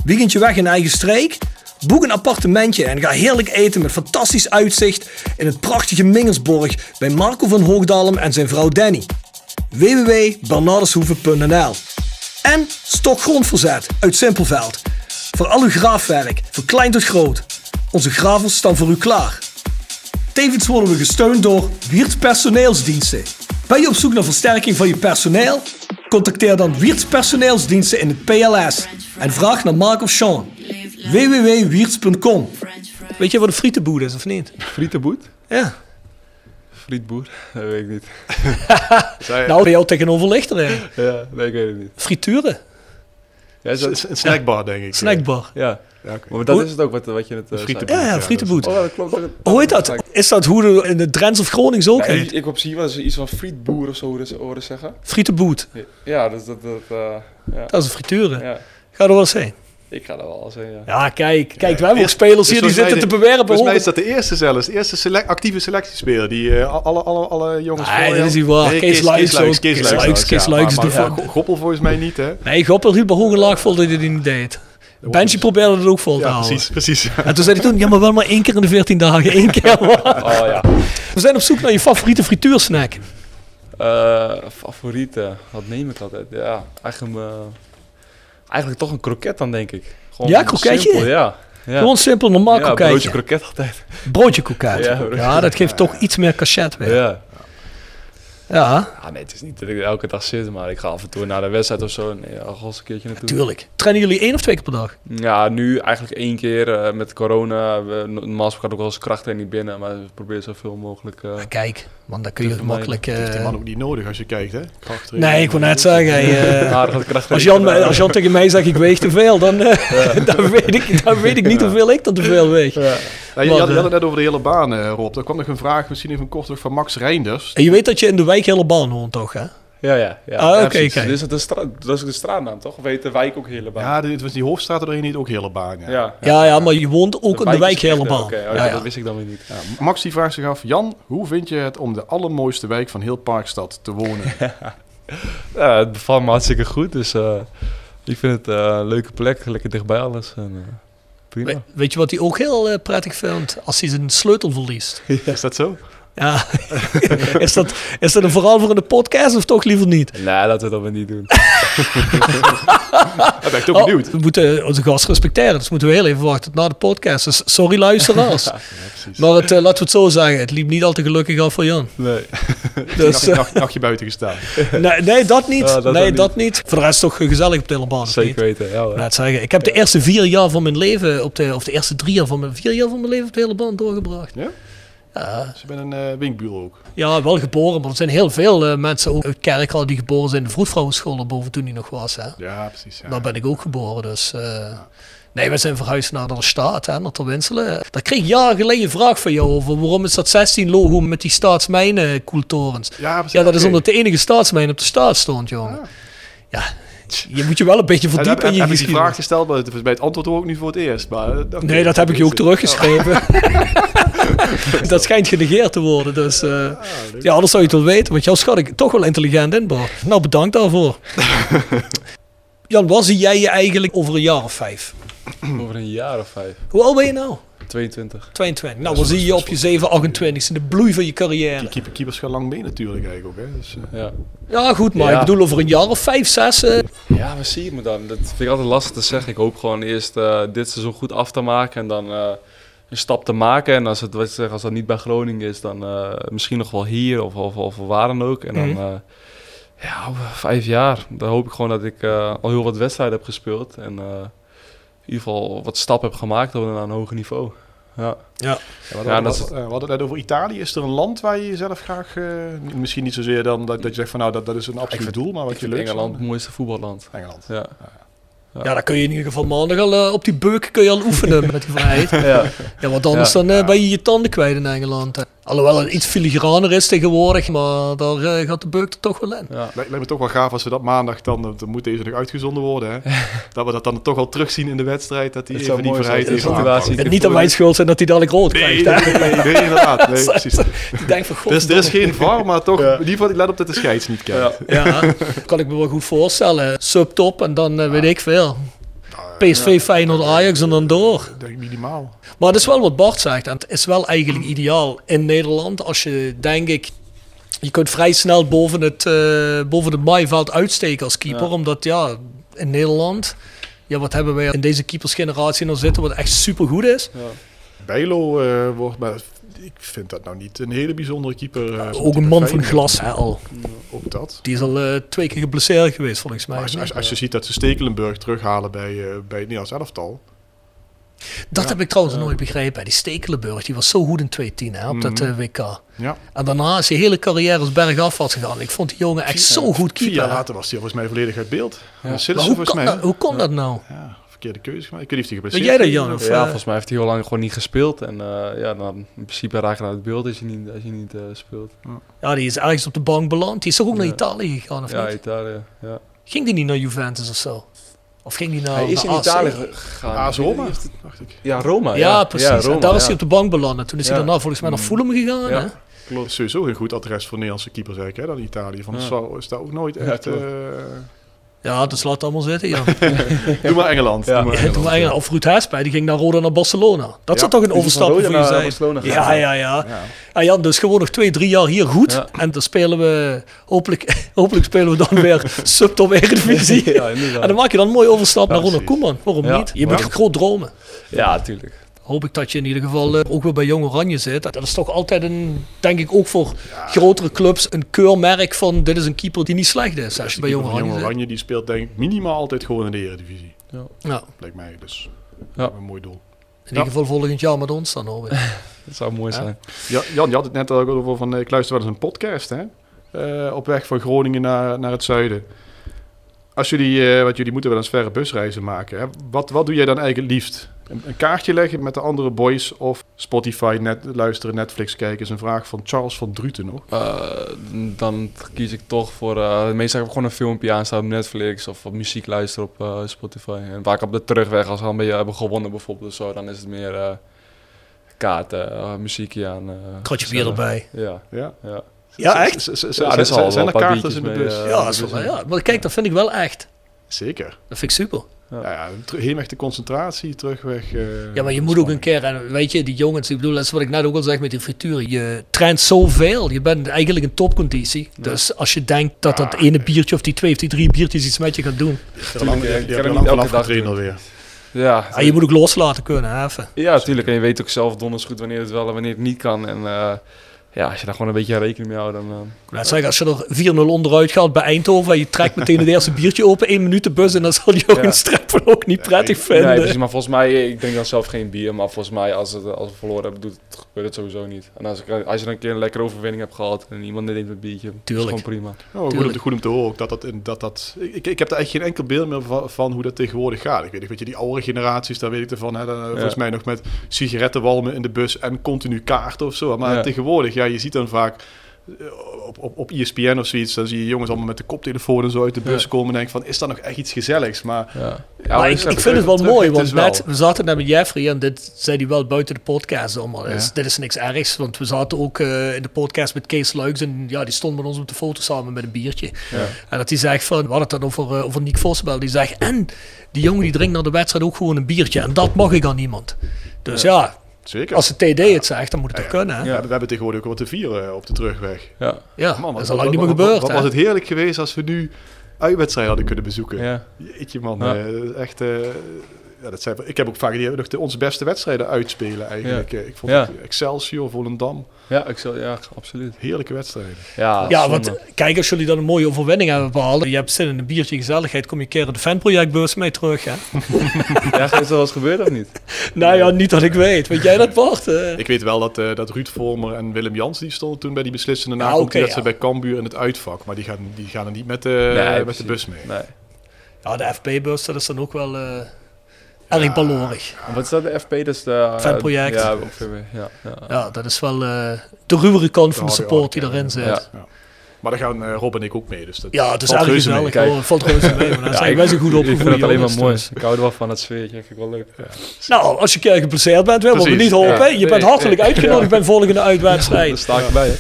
Weekendje weg in eigen streek? Boek een appartementje en ga heerlijk eten met fantastisch uitzicht in het prachtige Mingersborg bij Marco van Hoogdalem en zijn vrouw Danny. www.bernardeshoeve.nl En Stokgrondverzet uit Simpelveld. Voor al uw graafwerk, van klein tot groot. Onze gravels staan voor u klaar. Tevens worden we gesteund door Wiert's Personeelsdiensten. Ben je op zoek naar versterking van je personeel? Contacteer dan Wiert's Personeelsdiensten in het PLS en vraag naar Mark of Sean. www.wierts.com Weet je wat een frietenboer is of niet? Frietenboet? Ja. Frietboer? Dat weet ik niet. Nou, bij jou tegenover ligt er een. Ja, nee, ik weet het niet. Frituren. Ja, is dat- een snackbar denk ik. Snackbar. ja. Ja, oké. maar dat Hoe- is het ook wat, wat je het... eh, Frietenboet. zei. Ja, ja, frietenboet. Oh, ja, dat klopt. Hoe heet dat? Is dat hoe de, in de Drents of Gronings ook Nee, heet? ik op zie wel eens iets van frietboer of zo horen ze- horen zeggen. Frietenboet. Ja, dus dat... dat eh, ja. Dat is een frituren. ja, Ga er wel eens heen. Ik ga er wel eens heen, ja. Ja, kijk. Kijk, we hebben ook spelers dus hier die volgens mij zitten te bewerpen. Volgens mij is dat de eerste zelfs. De eerste selec- actieve selectiespeler. Die eh, alle, alle, alle jongens... Nee, dat is niet waar. Kees Luijks ook. Kees Kees Luijks, Kees Luijks Goppel volgens mij niet, hè? Nee, Goppel hield bij hoge laag vol dat hij het niet deed. Benji probeerde het ook vol te Ja, houden. precies, precies. En toen zei hij toen, ja, maar wel maar één keer in de 14 dagen. één keer maar. Oh ja. We zijn op zoek naar je favoriete frituursnack. Eh favoriete, wat neem ik altijd? Ja, eigenlijk, eh, eigenlijk toch een kroket dan, denk ik. Gewoon Ja, kroketje? simpel, ja. ja. Gewoon simpel, normaal ja, broodje kroketje. kroket altijd. Broodje kroket. Ja, Ja, broodje dat geeft toch iets meer cachet weer. Ja. Ja. Ja, nee, het is niet dat ik elke dag zit, maar ik ga af en toe naar de wedstrijd of zo. Nee, eens een keertje naartoe. Tuurlijk. Trainen jullie één of twee keer per dag? Ja, nu eigenlijk één keer eh, met corona. We, normaal gaat ook wel eens krachttraining binnen, maar we proberen zoveel mogelijk. eh, Kijk, man, dan kun je mij- makkelijk... Dat heeft die eh, man ook niet nodig als je kijkt, hè? Nee, ik wou net zeggen, eh, als, Jan, als Jan tegen mij zegt ik weeg te veel, dan, eh, dan, weet, ik, dan weet ik niet hoeveel ik dan te veel weeg. Ja, je, je Maar, had, je had het net over de hele baan, Rob. Er kwam nog een vraag, misschien even kort van Max Reinders. En je weet dat je in de wijk hele baan woont toch, hè? Ja, ja. ja. Ah, Ja, oké, oké. Dus dat is, de dat is de straatnaam, toch? Of heet de wijk ook helemaal? Ja, dit was die hoofdstraat doorheen niet ook hele baan. Ja. ja. Ja, ja, maar je woont ook in de wijk is echt, hele baan. Oké, oh, ja, ja. dat wist ik dan weer niet. Ja, Max die vraagt zich af, Jan, hoe vind je het om de allermooiste wijk van heel Parkstad te wonen? Ja, het bevalt me hartstikke goed, dus eh, ik vind het eh, een leuke plek, lekker dichtbij alles. En, eh, prima. We- weet je wat hij ook heel prettig vindt? Als hij zijn sleutel verliest. Is dat zo? Ja. is, dat, is dat een verhaal voor in de podcast of toch liever niet? Nee, laten we dat maar niet doen. Dat ben ik toch Oh, benieuwd. we moeten onze gast respecteren, dus moeten we heel even wachten na de podcast. Dus sorry luisteraars. maar het, eh, laten we het zo zeggen, het liep niet al te gelukkig af voor Jan. Nee. Dus, nacht, nacht, nachtje buiten gestaan. nee, nee, dat niet. Ja, dat nee, dat niet. Voor de rest toch gezellig op de hele baan. niet? Zeker weten, ja. Net zeggen. Ik heb de eerste vier jaar van mijn leven, op de, of de eerste drie jaar van mijn, vier jaar van mijn leven op de hele baan doorgebracht. Ja? Ja, Dus je bent een eh winkbuur ook. ja, wel geboren, maar er zijn heel veel eh, mensen ook uit Kerkrade die geboren zijn in de vroedvrouwenschool erboven toen die nog was. Hè. Ja, precies. Ja. Daar ben ik ook geboren, dus... eh, Nee, we zijn verhuisd naar de staat, hè, naar Terwinselen. Daar kreeg ik jaren geleden een vraag van jou over. Waarom is dat 16 logo met die staatsmijnen koeltorens? Ja, precies. Ja, dat is Oké. omdat de enige staatsmijn op de staat stond, jongen. Ja, je moet je wel een beetje En heb, verdiepen in heb, je heb ik die geschiedenis. vraag gesteld, maar het- bij het antwoord ook niet voor het eerst. Maar, eh, Nee, ik, dat heb ik je ook teruggeschreven. dat schijnt genegeerd te worden. Dus eh, ja, anders zou je het wel weten. Want jou schat ik toch wel intelligent in, Bart. Nou, bedankt daarvoor. Jan, waar zie jij je eigenlijk over een jaar of vijf? Over een jaar of vijf. Hoe oud ben je nou? 22. 22. Nou, waar zie je je op je 7, 28 in de bloei van je Die carrière? keeper, keepers gaan lang mee natuurlijk eigenlijk ook. Hè. Dus, eh, Ja. Ja, goed, maar Ja. ik bedoel over een jaar of vijf, zes. eh, ja, we zien me dan. Dat vind ik altijd lastig te zeggen. Ik hoop gewoon eerst eh, dit seizoen goed af te maken en dan eh, een stap te maken. En als het zeg, als dat niet bij Groningen is, dan eh, misschien nog wel hier of, of, of waar dan ook. En dan, Mhm. eh, ja, over vijf jaar. Dan hoop ik gewoon dat ik eh, al heel wat wedstrijden heb gespeeld. En eh, ieder geval wat stappen heb gemaakt op een, aan een hoger niveau. Ja. Ja. Ja, we, hadden, Ja, dat we, is- we hadden het net over Italië. Is er een land waar je jezelf graag... eh, misschien niet zozeer dan dat, dat je zegt van nou, dat, dat is een absoluut vind- doel, maar wat Ik je leuk Engeland het mooiste voetballand. Engeland. Ja. Ja, dan kun je in ieder geval maandag al eh, op die beuk kun je al oefenen met die vrijheid. Ja. Ja, want anders Ja. dan eh, ben je je tanden kwijt in Engeland. Alhoewel het iets filigraner is tegenwoordig, maar daar eh, gaat de beuk er toch wel in. Ja. Lijkt, lijkt me toch wel gaaf als we dat maandag dan, eh, dan moet deze nog uitgezonden worden, hè? dat we dat dan toch al terugzien in de wedstrijd, dat die Het even die vrijheid aanpakt. En niet aan mijn schuld zijn dat hij dadelijk rood Nee, krijgt. nee, hè. nee, nee, inderdaad. Nee, precies. Die denkt van, god, Er is, er is geen VAR, maar toch, in ieder geval, let op dat de scheids niet kijkt. Ja. Ja, kan ik me wel goed voorstellen. Subtop en dan eh, weet ik veel. PSV, Feyenoord, Ajax en dan door. Ik denk minimaal. Maar het is wel wat Bart zegt. En het is wel eigenlijk ideaal in Nederland. Als je, denk ik, je kunt vrij snel boven het, eh, boven het maaiveld uitsteken als keeper. Ja. Omdat ja, in Nederland, ja, wat hebben wij in deze keepersgeneratie nog zitten, wat echt super goed is. Bijlo eh, wordt, maar ik vind dat nou niet een hele bijzondere keeper. eh, Ook een man van glas hè, al. Ook dat. Die is al eh, twee keer geblesseerd geweest volgens mij. Als, als, als je ziet dat ze Stekelenburg terughalen bij, eh, bij het Nederlands elftal. Dat heb ik trouwens nooit begrepen. Die Stekelenburg, die was zo goed in 2010 hè, op dat Mhm. WK. Ja. En daarna is zijn hele carrière als bergafwaarts gegaan. Ik vond die jongen echt zo goed Vier jaar keeper. later was hij volgens mij volledig uit beeld. Ja. Maar hoe kon, mij. dat, hoe kon dat nou? Ja, verkeerde keuze gemaakt. Ik weet niet of hij geblesseerd Weet jij dat, Jan? Of, ja, eh, volgens mij heeft hij heel lang gewoon niet gespeeld. En eh, ja, dan in principe raak je uit het beeld als je niet, als je niet eh, speelt. Ja, die is ergens op de bank beland. Die is toch ook naar. Italië gegaan, of ja, niet? Italië. Ja. Ging die niet naar Juventus of zo? Of ging die naar hij is in AC? Italië gegaan. AS Roma, Heeft het- dacht ik. Ja, Roma. Ja, Ja, precies. Ja, en Roma, daar is ja. hij op de bank beland. En toen is hij daarna volgens mij naar Fulham gegaan. Ja. Hè? Is sowieso geen goed adres voor Nederlandse keepers eigenlijk, hè, dan Italië. Van Ja. zo is dat ook nooit echt... klopt. Ja, dus laat het allemaal zitten, ja. doe maar Engeland. Ja. doe maar Ja, Engeland. Of Ruud Hespe, die ging naar Roda naar Barcelona. Dat Ja, zou toch een van voor je zijn? Barcelona Ja, ja, ja. Ja. Ah, Jan, dus gewoon nog twee, drie jaar hier goed. Ja. En dan spelen we, hopelijk, hopelijk spelen we dan weer subtop Eredivisie. En dan maak je dan een mooie overstap naar Ronald. Koeman. Waarom Ja. niet? Je moet groot dromen. Ja, tuurlijk. Hoop ik dat je in ieder geval eh, ook weer bij Jong Oranje zit. Dat is toch altijd een, denk ik ook voor grotere clubs, een keurmerk van dit is een keeper die niet slecht is. Als je bij Jong Jong Oranje zit. Oranje die speelt denk ik minimaal altijd gewoon in de Eredivisie. Ja, Lijkt mij dus. Ja. Een mooi doel. in ieder geval volgend jaar met ons dan hoor. Dat zou mooi zijn. Ja, Jan, je had het net al over van, eh, ik luister wel eens een podcast, hè? Eh, op weg van Groningen naar, naar het zuiden. Als jullie, eh, want jullie moeten wel eens verre busreizen maken, hè? Wat, wat doe jij dan eigenlijk het liefst? Een, een kaartje leggen met de andere boys of Spotify net, luisteren, Netflix kijken? Is een vraag van Charles van Druten nog. Eh, dan kies ik toch voor... eh meestal heb ik gewoon een filmpje aanstaan op Netflix... of op muziek luisteren op eh, Spotify. En vaak op de terugweg, als we al een beetje hebben gewonnen bijvoorbeeld... of zo, dan is het meer eh, kaarten, muziekje aan. Kratje bier erbij. Ja, Ja, ja. Ja, echt? Ja, zijn- er is al zijn, er een paar kaarten in de bus? mee, Ja, dat is wel- ja, maar kijk, dat vind ik wel echt. Zeker. Dat vind ik super. Ja, ja, ter- heenweg de concentratie, terugweg... eh, Ja, maar je moet ook een keer, en weet je, die jongens, ik bedoel, dat is wat ik net ook al zeg met die frituur. Je traint zoveel, je bent eigenlijk in topconditie. Dus als je denkt dat dat ene biertje of die twee of die drie biertjes iets met je gaat doen. Ik niet vanaf elke dag alweer. Ja, Ah, je moet ook loslaten kunnen, even. ja, natuurlijk. En je weet ook zelf donders goed wanneer het wel en wanneer het niet kan. En eh, ja, als je daar gewoon een beetje rekening mee houdt, dan... zeggen, als je er 4-0 onderuit gaat bij Eindhoven en je trekt meteen het eerste biertje open, één minuut de bus en dan zal je ook Ja. een streppen ook niet prettig vinden. Nee, precies. Maar volgens mij, ik drink dan zelf geen bier. Maar volgens mij, als, het, als we verloren hebben, doet het, gebeurt het sowieso niet. En als, ik, als je dan een keer een lekkere overwinning hebt gehad en iemand neemt een biertje, is Tuurlijk. gewoon prima. Oh, goed, om, te- goed om te horen ook dat dat, dat, dat ik, ik heb er eigenlijk geen enkel beeld meer van, van hoe dat tegenwoordig gaat. Ik weet niet, weet je, die oude generaties, daar weet ik ervan. Hè, dan, Volgens mij nog met sigarettenwalmen in de bus en continu kaarten of zo. Maar Ja. tegenwoordig, ja, je ziet dan vaak eh, op, op, op ESPN of zoiets, dan zie je jongens allemaal met de koptelefoon en zo uit de bus Ja. komen en denk van, is dat nog echt iets gezelligs? Maar Ja. Ja, maar ik, vind het wel terug- mooi, want wel. net, we zaten net met Jeffrey en dit zei hij wel buiten de podcast allemaal. Ja. Dus dit is niks ergs, want we zaten ook eh, in de podcast met Kees Luiks en ja, die stond met ons op de foto samen met een biertje. Ja. En dat hij zegt van, we hadden het dan over, eh, over Nick Vosbel, die zegt, en die jongen die drinkt na de wedstrijd ook gewoon een biertje en dat mag ik aan niemand. Dus ja, zeker. als de TD het zegt, dan moet het toch kunnen. Hè? ja, we hebben tegenwoordig ook wat te vieren eh, op de terugweg. Ja. Ja, Man, dat is al lang niet meer wat- gebeurd. Wat was het heerlijk geweest als we nu uitwedstrijden hadden kunnen bezoeken. Ja. Jeetje man, Ja. eh, echt... eh, ja, dat zijn, ik heb ook vaak die hebben nog de, onze beste wedstrijden uitspelen eigenlijk. Eh, Ik vond Ja. het Excelsior, Volendam, Ja, zal, ja, absoluut. heerlijke wedstrijden. Ja, Ja, zonde. want kijk, als jullie dan een mooie overwinning hebben behaald, je hebt zin in een biertje gezelligheid, kom je een keer in de fanprojectbus mee terug. Hè? Ja, is wel eens gebeurd of niet? nou ja, niet dat ik weet. Weet jij dat, Bart? Eh, Ik weet wel dat, eh, dat Ruud Vormer en Willem Jans die stonden toen bij die beslissende Ja, nakomt. oké, dat ja. ze bij Cambuur in het uitvak. Maar die gaan, die gaan er niet met, de Nee, met de bus mee. Nee. ja, de FP-bus, dat is dan ook wel eh erg ballorig. En Wat is dat, de FP? Dat is de... eh, Fanproject. Ja, ongeveer, ja, ja. Ja, dat is wel eh, de ruwere kant van de Ja, support die ja, erin zit. Ja. Ja, Maar daar gaan eh, Rob en ik ook mee. Dus dat het is valt erg gezellig. Het valt reuze mee. Maar dan zijn wij zo goed Ik opgevoed. vind het alleen maar mooi. dus. Ik hou er wel van, het sfeertje. vind ik wel leuk. Nou, als je een keer geblesseerd bent, willen we niet hopen. ja. Je bent hartelijk nee. uitgenodigd Ja. bij een volgende Daar uitwedstrijd. sta ik erbij. hè.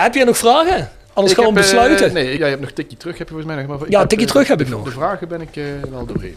Heb jij nog vragen? Anders gaan we Ik heb, eh, besluiten. nee, jij hebt nog tikje terug, heb je volgens mij nog. Maar ik Ja, heb, tikje eh, terug heb ik de- nog. De vragen ben ik eh, wel doorheen.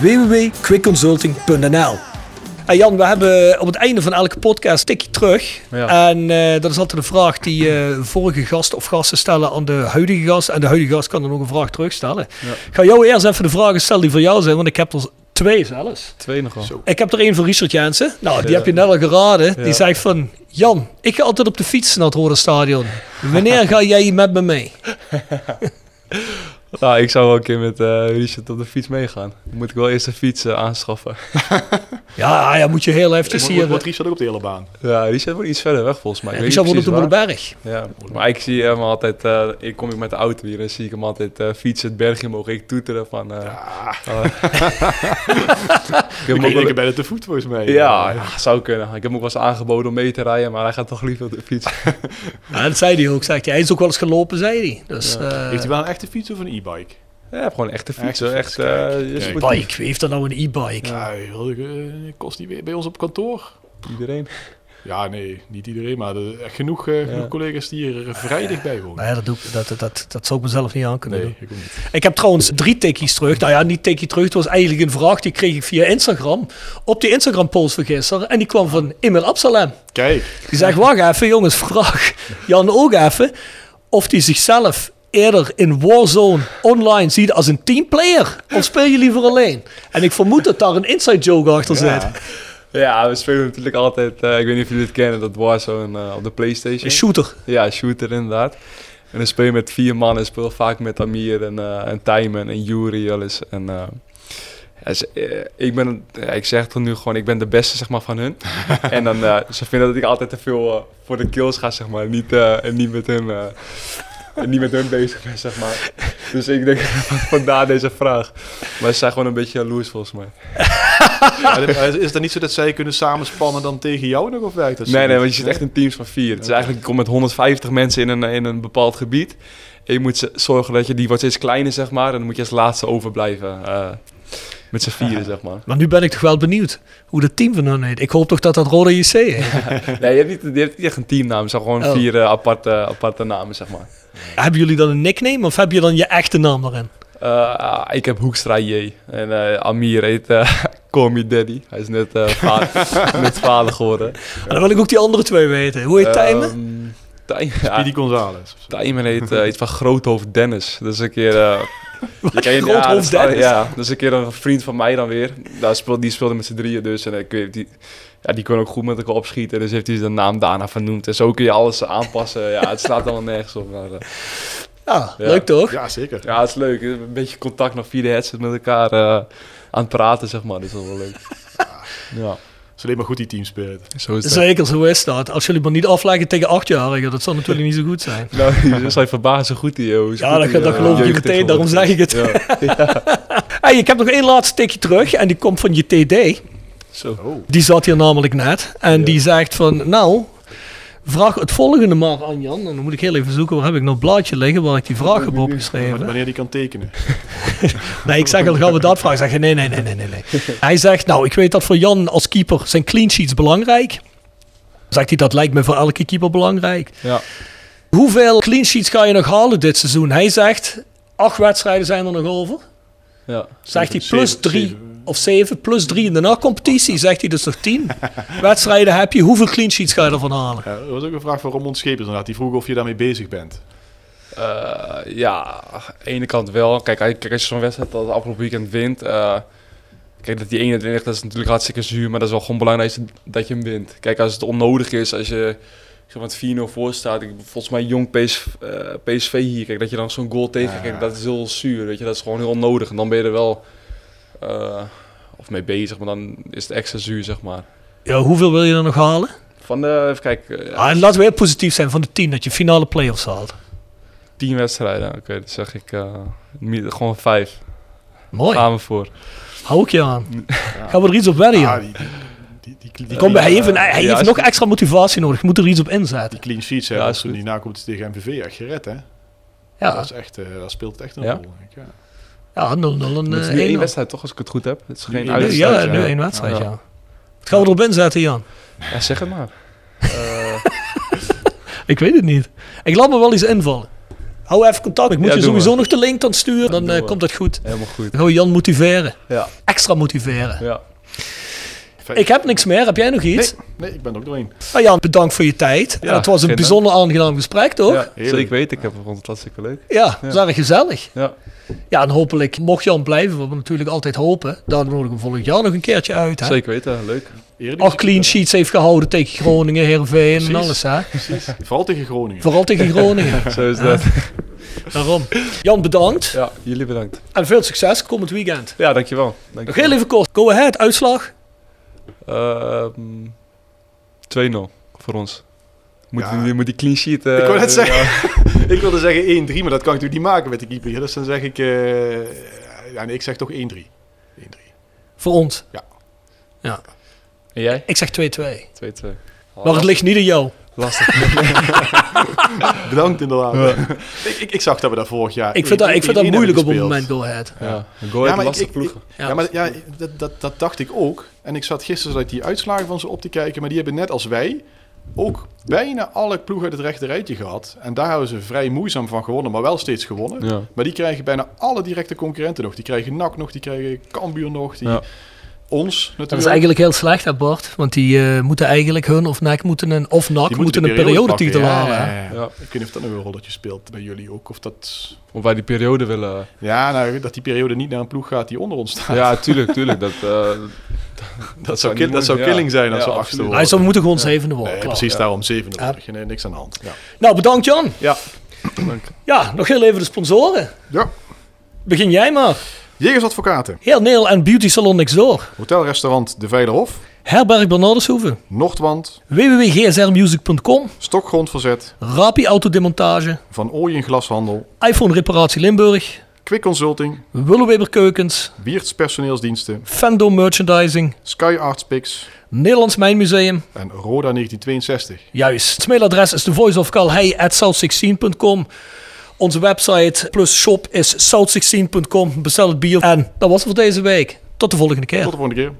www.quickconsulting.nl Hey Jan, we hebben op het einde van elke podcast een tikje terug. Ja. En eh, dat is altijd een vraag die eh, vorige gasten of gasten stellen aan de huidige gast. En de huidige gast kan dan ook een vraag terugstellen. Ik ga jou eerst even de vragen stellen die voor jou zijn, want ik heb er twee zelfs. Twee nog wel. Ik heb er één van Richard Jensen. Nou, die Ja. heb je net al geraden. Die zegt van... Jan, ik ga altijd op de fiets naar het Rode Stadion. Wanneer ga jij met me mee? Nou, ik zou wel een keer met eh Richard op de fiets meegaan. Dan moet ik wel eerst een fiets eh, aanschaffen. Ja, ja, moet je heel eventjes Wordt- hier... Wordt Richard ook op de hele baan? Ja, Richard wordt iets verder weg volgens mij. Ik weet Richard woont op de waar. Ja, maar ik zie hem altijd... eh, ik kom ik met de auto hier en zie ik hem altijd eh, fietsen het bergje omhoog. Ik toeteren van... eh, ik heb Ik denk bij de te voet volgens mij. ja, ja, zou kunnen. Ik heb hem ook wel eens aangeboden om mee te rijden, maar hij gaat toch liever op de fiets. Ja, dat zei hij ook. Zegt hij. hij is ook wel eens gelopen, zei hij. Dus, eh, Heeft hij wel een echte fiets of een e-bike? Ja, gewoon een echte fiets. Echte hoor. fiets, Echt, eh, je Bike. Wie heeft dan nou een e-bike? Ja, eh, kost die weer bij ons op kantoor? Iedereen. Ja, nee, niet iedereen, maar er, echt genoeg, eh, genoeg collega's die hier vrij dichtbij wonen. Nou ja, dat, doe, ik- dat, dat, dat, dat zou ik mezelf niet aan kunnen Nee, doen. ik niet. Ik heb trouwens drie tikkies terug. Nou ja, niet tikkie terug. Het was eigenlijk een vraag die kreeg ik via Instagram. Op die Instagram-post van gisteren. En die kwam van Emil Absalem. Kijk, Die zegt, wacht even jongens, vraag Jan ook even. Of hij zichzelf eerder in Warzone online ziet als een teamplayer. Of speel je liever alleen? En ik vermoed dat daar een inside joke achter zit. Ja, we spelen natuurlijk altijd, eh, ik weet niet of jullie het kennen, dat Warzone eh, op de Playstation. Een shooter. Ja, shooter inderdaad. En dan speel je met vier man en speel vaak met Amir en, eh en Tijmen en Yuri wel eens. En, ik, ben, ik zeg het nu gewoon, ik ben de beste zeg maar, van hun. en dan, ze vinden dat ik altijd te veel voor de kills ga, zeg maar. Niet, en niet met hun... en niet met hun bezig ben, zeg maar. Dus ik denk, vandaar deze vraag. Maar ze zijn gewoon een beetje jaloers, volgens mij. Is het dan niet zo dat zij kunnen samenspannen dan tegen jou nog of werkt dat Nee, nee, want je zit echt in teams van vier. Het is eigenlijk, je komt met 150 mensen in een, in een bepaald gebied. En je moet ze- zorgen dat je, die wordt steeds kleiner, zeg maar. En dan moet je als laatste overblijven. eh met z'n vieren, zeg maar. Maar nu ben ik toch wel benieuwd hoe dat team van hun heet. Ik hoop toch dat dat Rode JC heet. Nee, je hebt niet, je hebt niet echt een teamnaam. Het zijn gewoon Oh. vier eh, aparte, aparte namen, zeg maar. Hebben jullie dan een nickname of heb je dan je echte naam erin? Eh, ah, ik heb Hoekstra J. En eh, Amir heet uh, Call Me Daddy. Hij is net, eh, vader, net vader geworden. En dan wil ik ook die andere twee weten. Hoe heet Tijmen? Ehm, Tijmen? Speedy Gonzales. Tijmen heet iets van Groothoofd Dennis. Dat is een keer... je Groothoofd ja, dat is- Dennis? Ja, dat is een keer een vriend van mij dan weer. Daar speelde, die speelde met z'n drieën dus. En ik weet, die, ja, die kon ook goed met elkaar opschieten. Dus heeft hij zijn naam daarna vernoemd. En zo kun je alles aanpassen. Ja, het slaat allemaal nergens op. Maar, eh, Ja, leuk toch? Ja, zeker. ja, het is leuk. Een beetje contact nog via de headset met elkaar eh, aan het praten, zeg maar. Dat is wel wel leuk. Ja, is alleen maar goed die team spirit. zo is het. Zeker, zo is dat. Als jullie maar niet afleggen tegen achtjarigen, dat zal natuurlijk niet zo goed zijn. Nou, je zijn verbaasd zo goed die joh. Ja, dat, dat geloof ik je meteen, daarom zeg ik het. hey, ik heb nog één laatste tikje terug en die komt van je TD. Zo. Oh. Die zat hier namelijk net. En die zegt van, nou, vraag het volgende maar aan Jan. En dan moet ik heel even zoeken, waar heb ik een blaadje liggen waar ik die vraag heb opgeschreven. Wanneer die kan tekenen. Nee, ik zeg al, gaan we dat vragen? Zeg je, nee, nee, nee, nee, nee. Hij zegt, nou, ik weet dat voor Jan als keeper zijn clean sheets belangrijk. Zegt hij, dat lijkt me voor elke keeper belangrijk. Ja. Hoeveel clean sheets ga je nog halen dit seizoen? Hij zegt, acht wedstrijden zijn er nog over. Ja. Zegt hij plus drie zeven. Of zeven, plus drie in de nachtcompetitie. Zegt hij dus nog tien wedstrijden heb je. Hoeveel clean sheets ga je ervan halen? Ja, er was ook een vraag van Ramon Schepers inderdaad. Die vroeg of je daarmee bezig bent. Eh, ja, aan de ene kant wel. Kijk, als- kijk als je zo'n wedstrijd als afgelopen weekend wint. eh, kijk, dat die 21, dat is natuurlijk hartstikke zuur. Maar dat is wel gewoon belangrijk dat je hem wint. Kijk, als het onnodig is, als je zeg maar, het 4-0 voor staat. Ik, volgens mij jong PSV, eh, PSV hier. Kijk, dat je dan zo'n goal tegen kijk, dat is heel zuur. Weet je, dat is gewoon heel onnodig. En dan ben je er wel eh, of mee bezig. Maar dan is het extra zuur, zeg maar. Ja, hoeveel wil je er nog halen? Van de, even kijken, eh, Ah, en laten we heel positief zijn van de tien, dat je finale play-offs haalt. 10 wedstrijden. Oké, dat zeg ik eh, gewoon vijf. Mooi, Gaan we voor. hou ik je aan. Gaan we er iets op wedden, Ah, Jan? die, die, die, Kom, hij heeft, een- hij ja, heeft nog extra motivatie nodig. Je moet er iets op inzetten. die clean sheets Ja, hebben is als die nakomt tegen MVV echt gered, hè? Ja, Dat, is echt, eh, dat speelt echt een Ja? rol, denk ik. Ja. Ja 0-0 en Het is eh, nu één 1-0. wedstrijd toch, als ik het goed heb? Het is geen uitwedstrijd. Ja, nu één wedstrijd, Ja. ja. Wat gaan we erop inzetten, Jan? Ja, zeg het maar. Eh, Ik weet het niet. Ik laat me wel iets invallen. Hou even contact. Ik moet Ja, je sowieso we. nog de link dan sturen. Dan eh, komt dat goed. helemaal goed. Dan gaan we Jan motiveren. Ja. Extra motiveren. Ja. Fijn. Ik heb niks meer. Heb jij nog iets? Nee, nee, ik ben er ook doorheen. Nou Jan, bedankt voor je tijd. Ja, En het was een bijzonder aangenaam gesprek, toch? Ja, ja, zeker weten. Ik heb vond het hartstikke leuk. dat was erg gezellig. Ja. Ja, en hopelijk mocht Jan blijven, wat we natuurlijk altijd hopen. Dan nodigen we hem volgend jaar nog een keertje uit. Hè? Zeker weten, leuk. Acht clean sheets heeft gehouden tegen Groningen, Heerenveen en alles. Hè? Precies. Vooral tegen Groningen. Vooral tegen Groningen. Zo is dat. Daarom. Jan, bedankt. Ja, jullie bedankt. En veel succes komend weekend. Ja, dankjewel. Nog dankjewel. heel even kort. Go ahead, uitslag. Ehm, 2-0 voor ons. Moet, Ja. die, moet die clean sheet... eh, Ik wou net ja. zeggen. ik wilde zeggen 1-3, maar dat kan ik natuurlijk niet maken met de keeper. hier. Dus dan zeg ik... eh, ja, nee, ik zeg toch 1-3. 1-3. Voor ons. En jij? Ik zeg 2-2. 2-2. Maar het ligt niet aan jou. Lastig. Bedankt inderdaad. ik, ik, ik zag dat we daar vorig jaar... Ik vind dat, ik vind dat 1-1 moeilijk op het moment, go ahead. ja, een goal Ja, ja, maar lastig ik- ploegen. Ja. Ja, maar ja, dat, dat, dat dacht ik ook. En ik zat gisteren zat ik die uitslagen van ze op te kijken. Maar die hebben net als wij ook bijna alle ploegen uit het rechte rijtje gehad. En daar hebben ze vrij moeizaam van gewonnen, maar wel steeds gewonnen. Ja. Maar die krijgen bijna alle directe concurrenten nog. Die krijgen NAC nog, die krijgen Cambuur nog, die, Ja. Ons natuurlijk. Dat is eigenlijk heel slecht, Bart? Want die eh, moeten eigenlijk hun of NAC moeten een, of NAC moeten een periode periodetitel pakken. halen. Ja, hè? ja, ja. Ja. Ik weet niet of dat nog een rolletje speelt bij jullie ook. Of dat... Of wij die periode willen... Ja, nou, dat die periode niet naar een ploeg gaat die onder ons staat. Ja, tuurlijk, tuurlijk. Dat, eh, dat, zou, kill- dat zou killing ja. zijn als Ja, we absoluut. achtste Hij worden. zou moeten gewoon zevende worden. Nee, precies Ja. daarom zevende Ja. worden. Geen, niks aan de hand. Ja. Nou, bedankt Jan. ja. Ja, nog heel even de sponsoren. ja. Begin jij maar. Jegersadvocaten. Heel Neil en Beauty Salon next. Hotelrestaurant De Veilerhof. Herberg Bernardeshoeve. Noordwand. www.gsrmusic.com. Stokgrondverzet. Rapi Autodemontage. Van Ooyen Glashandel. iPhone Reparatie Limburg. Quick Consulting. Willeweber Keukens. Bierts Personeelsdiensten. Fendo Merchandising. Sky Arts Picks. Nederlands Mijnmuseum. En Roda 1962. Juist. Het mailadres is thevoiceofcalhei.south16.com. Onze website plus shop is south16.com. Bestel het bier. En dat was het voor deze week. Tot de volgende keer. Tot de volgende keer.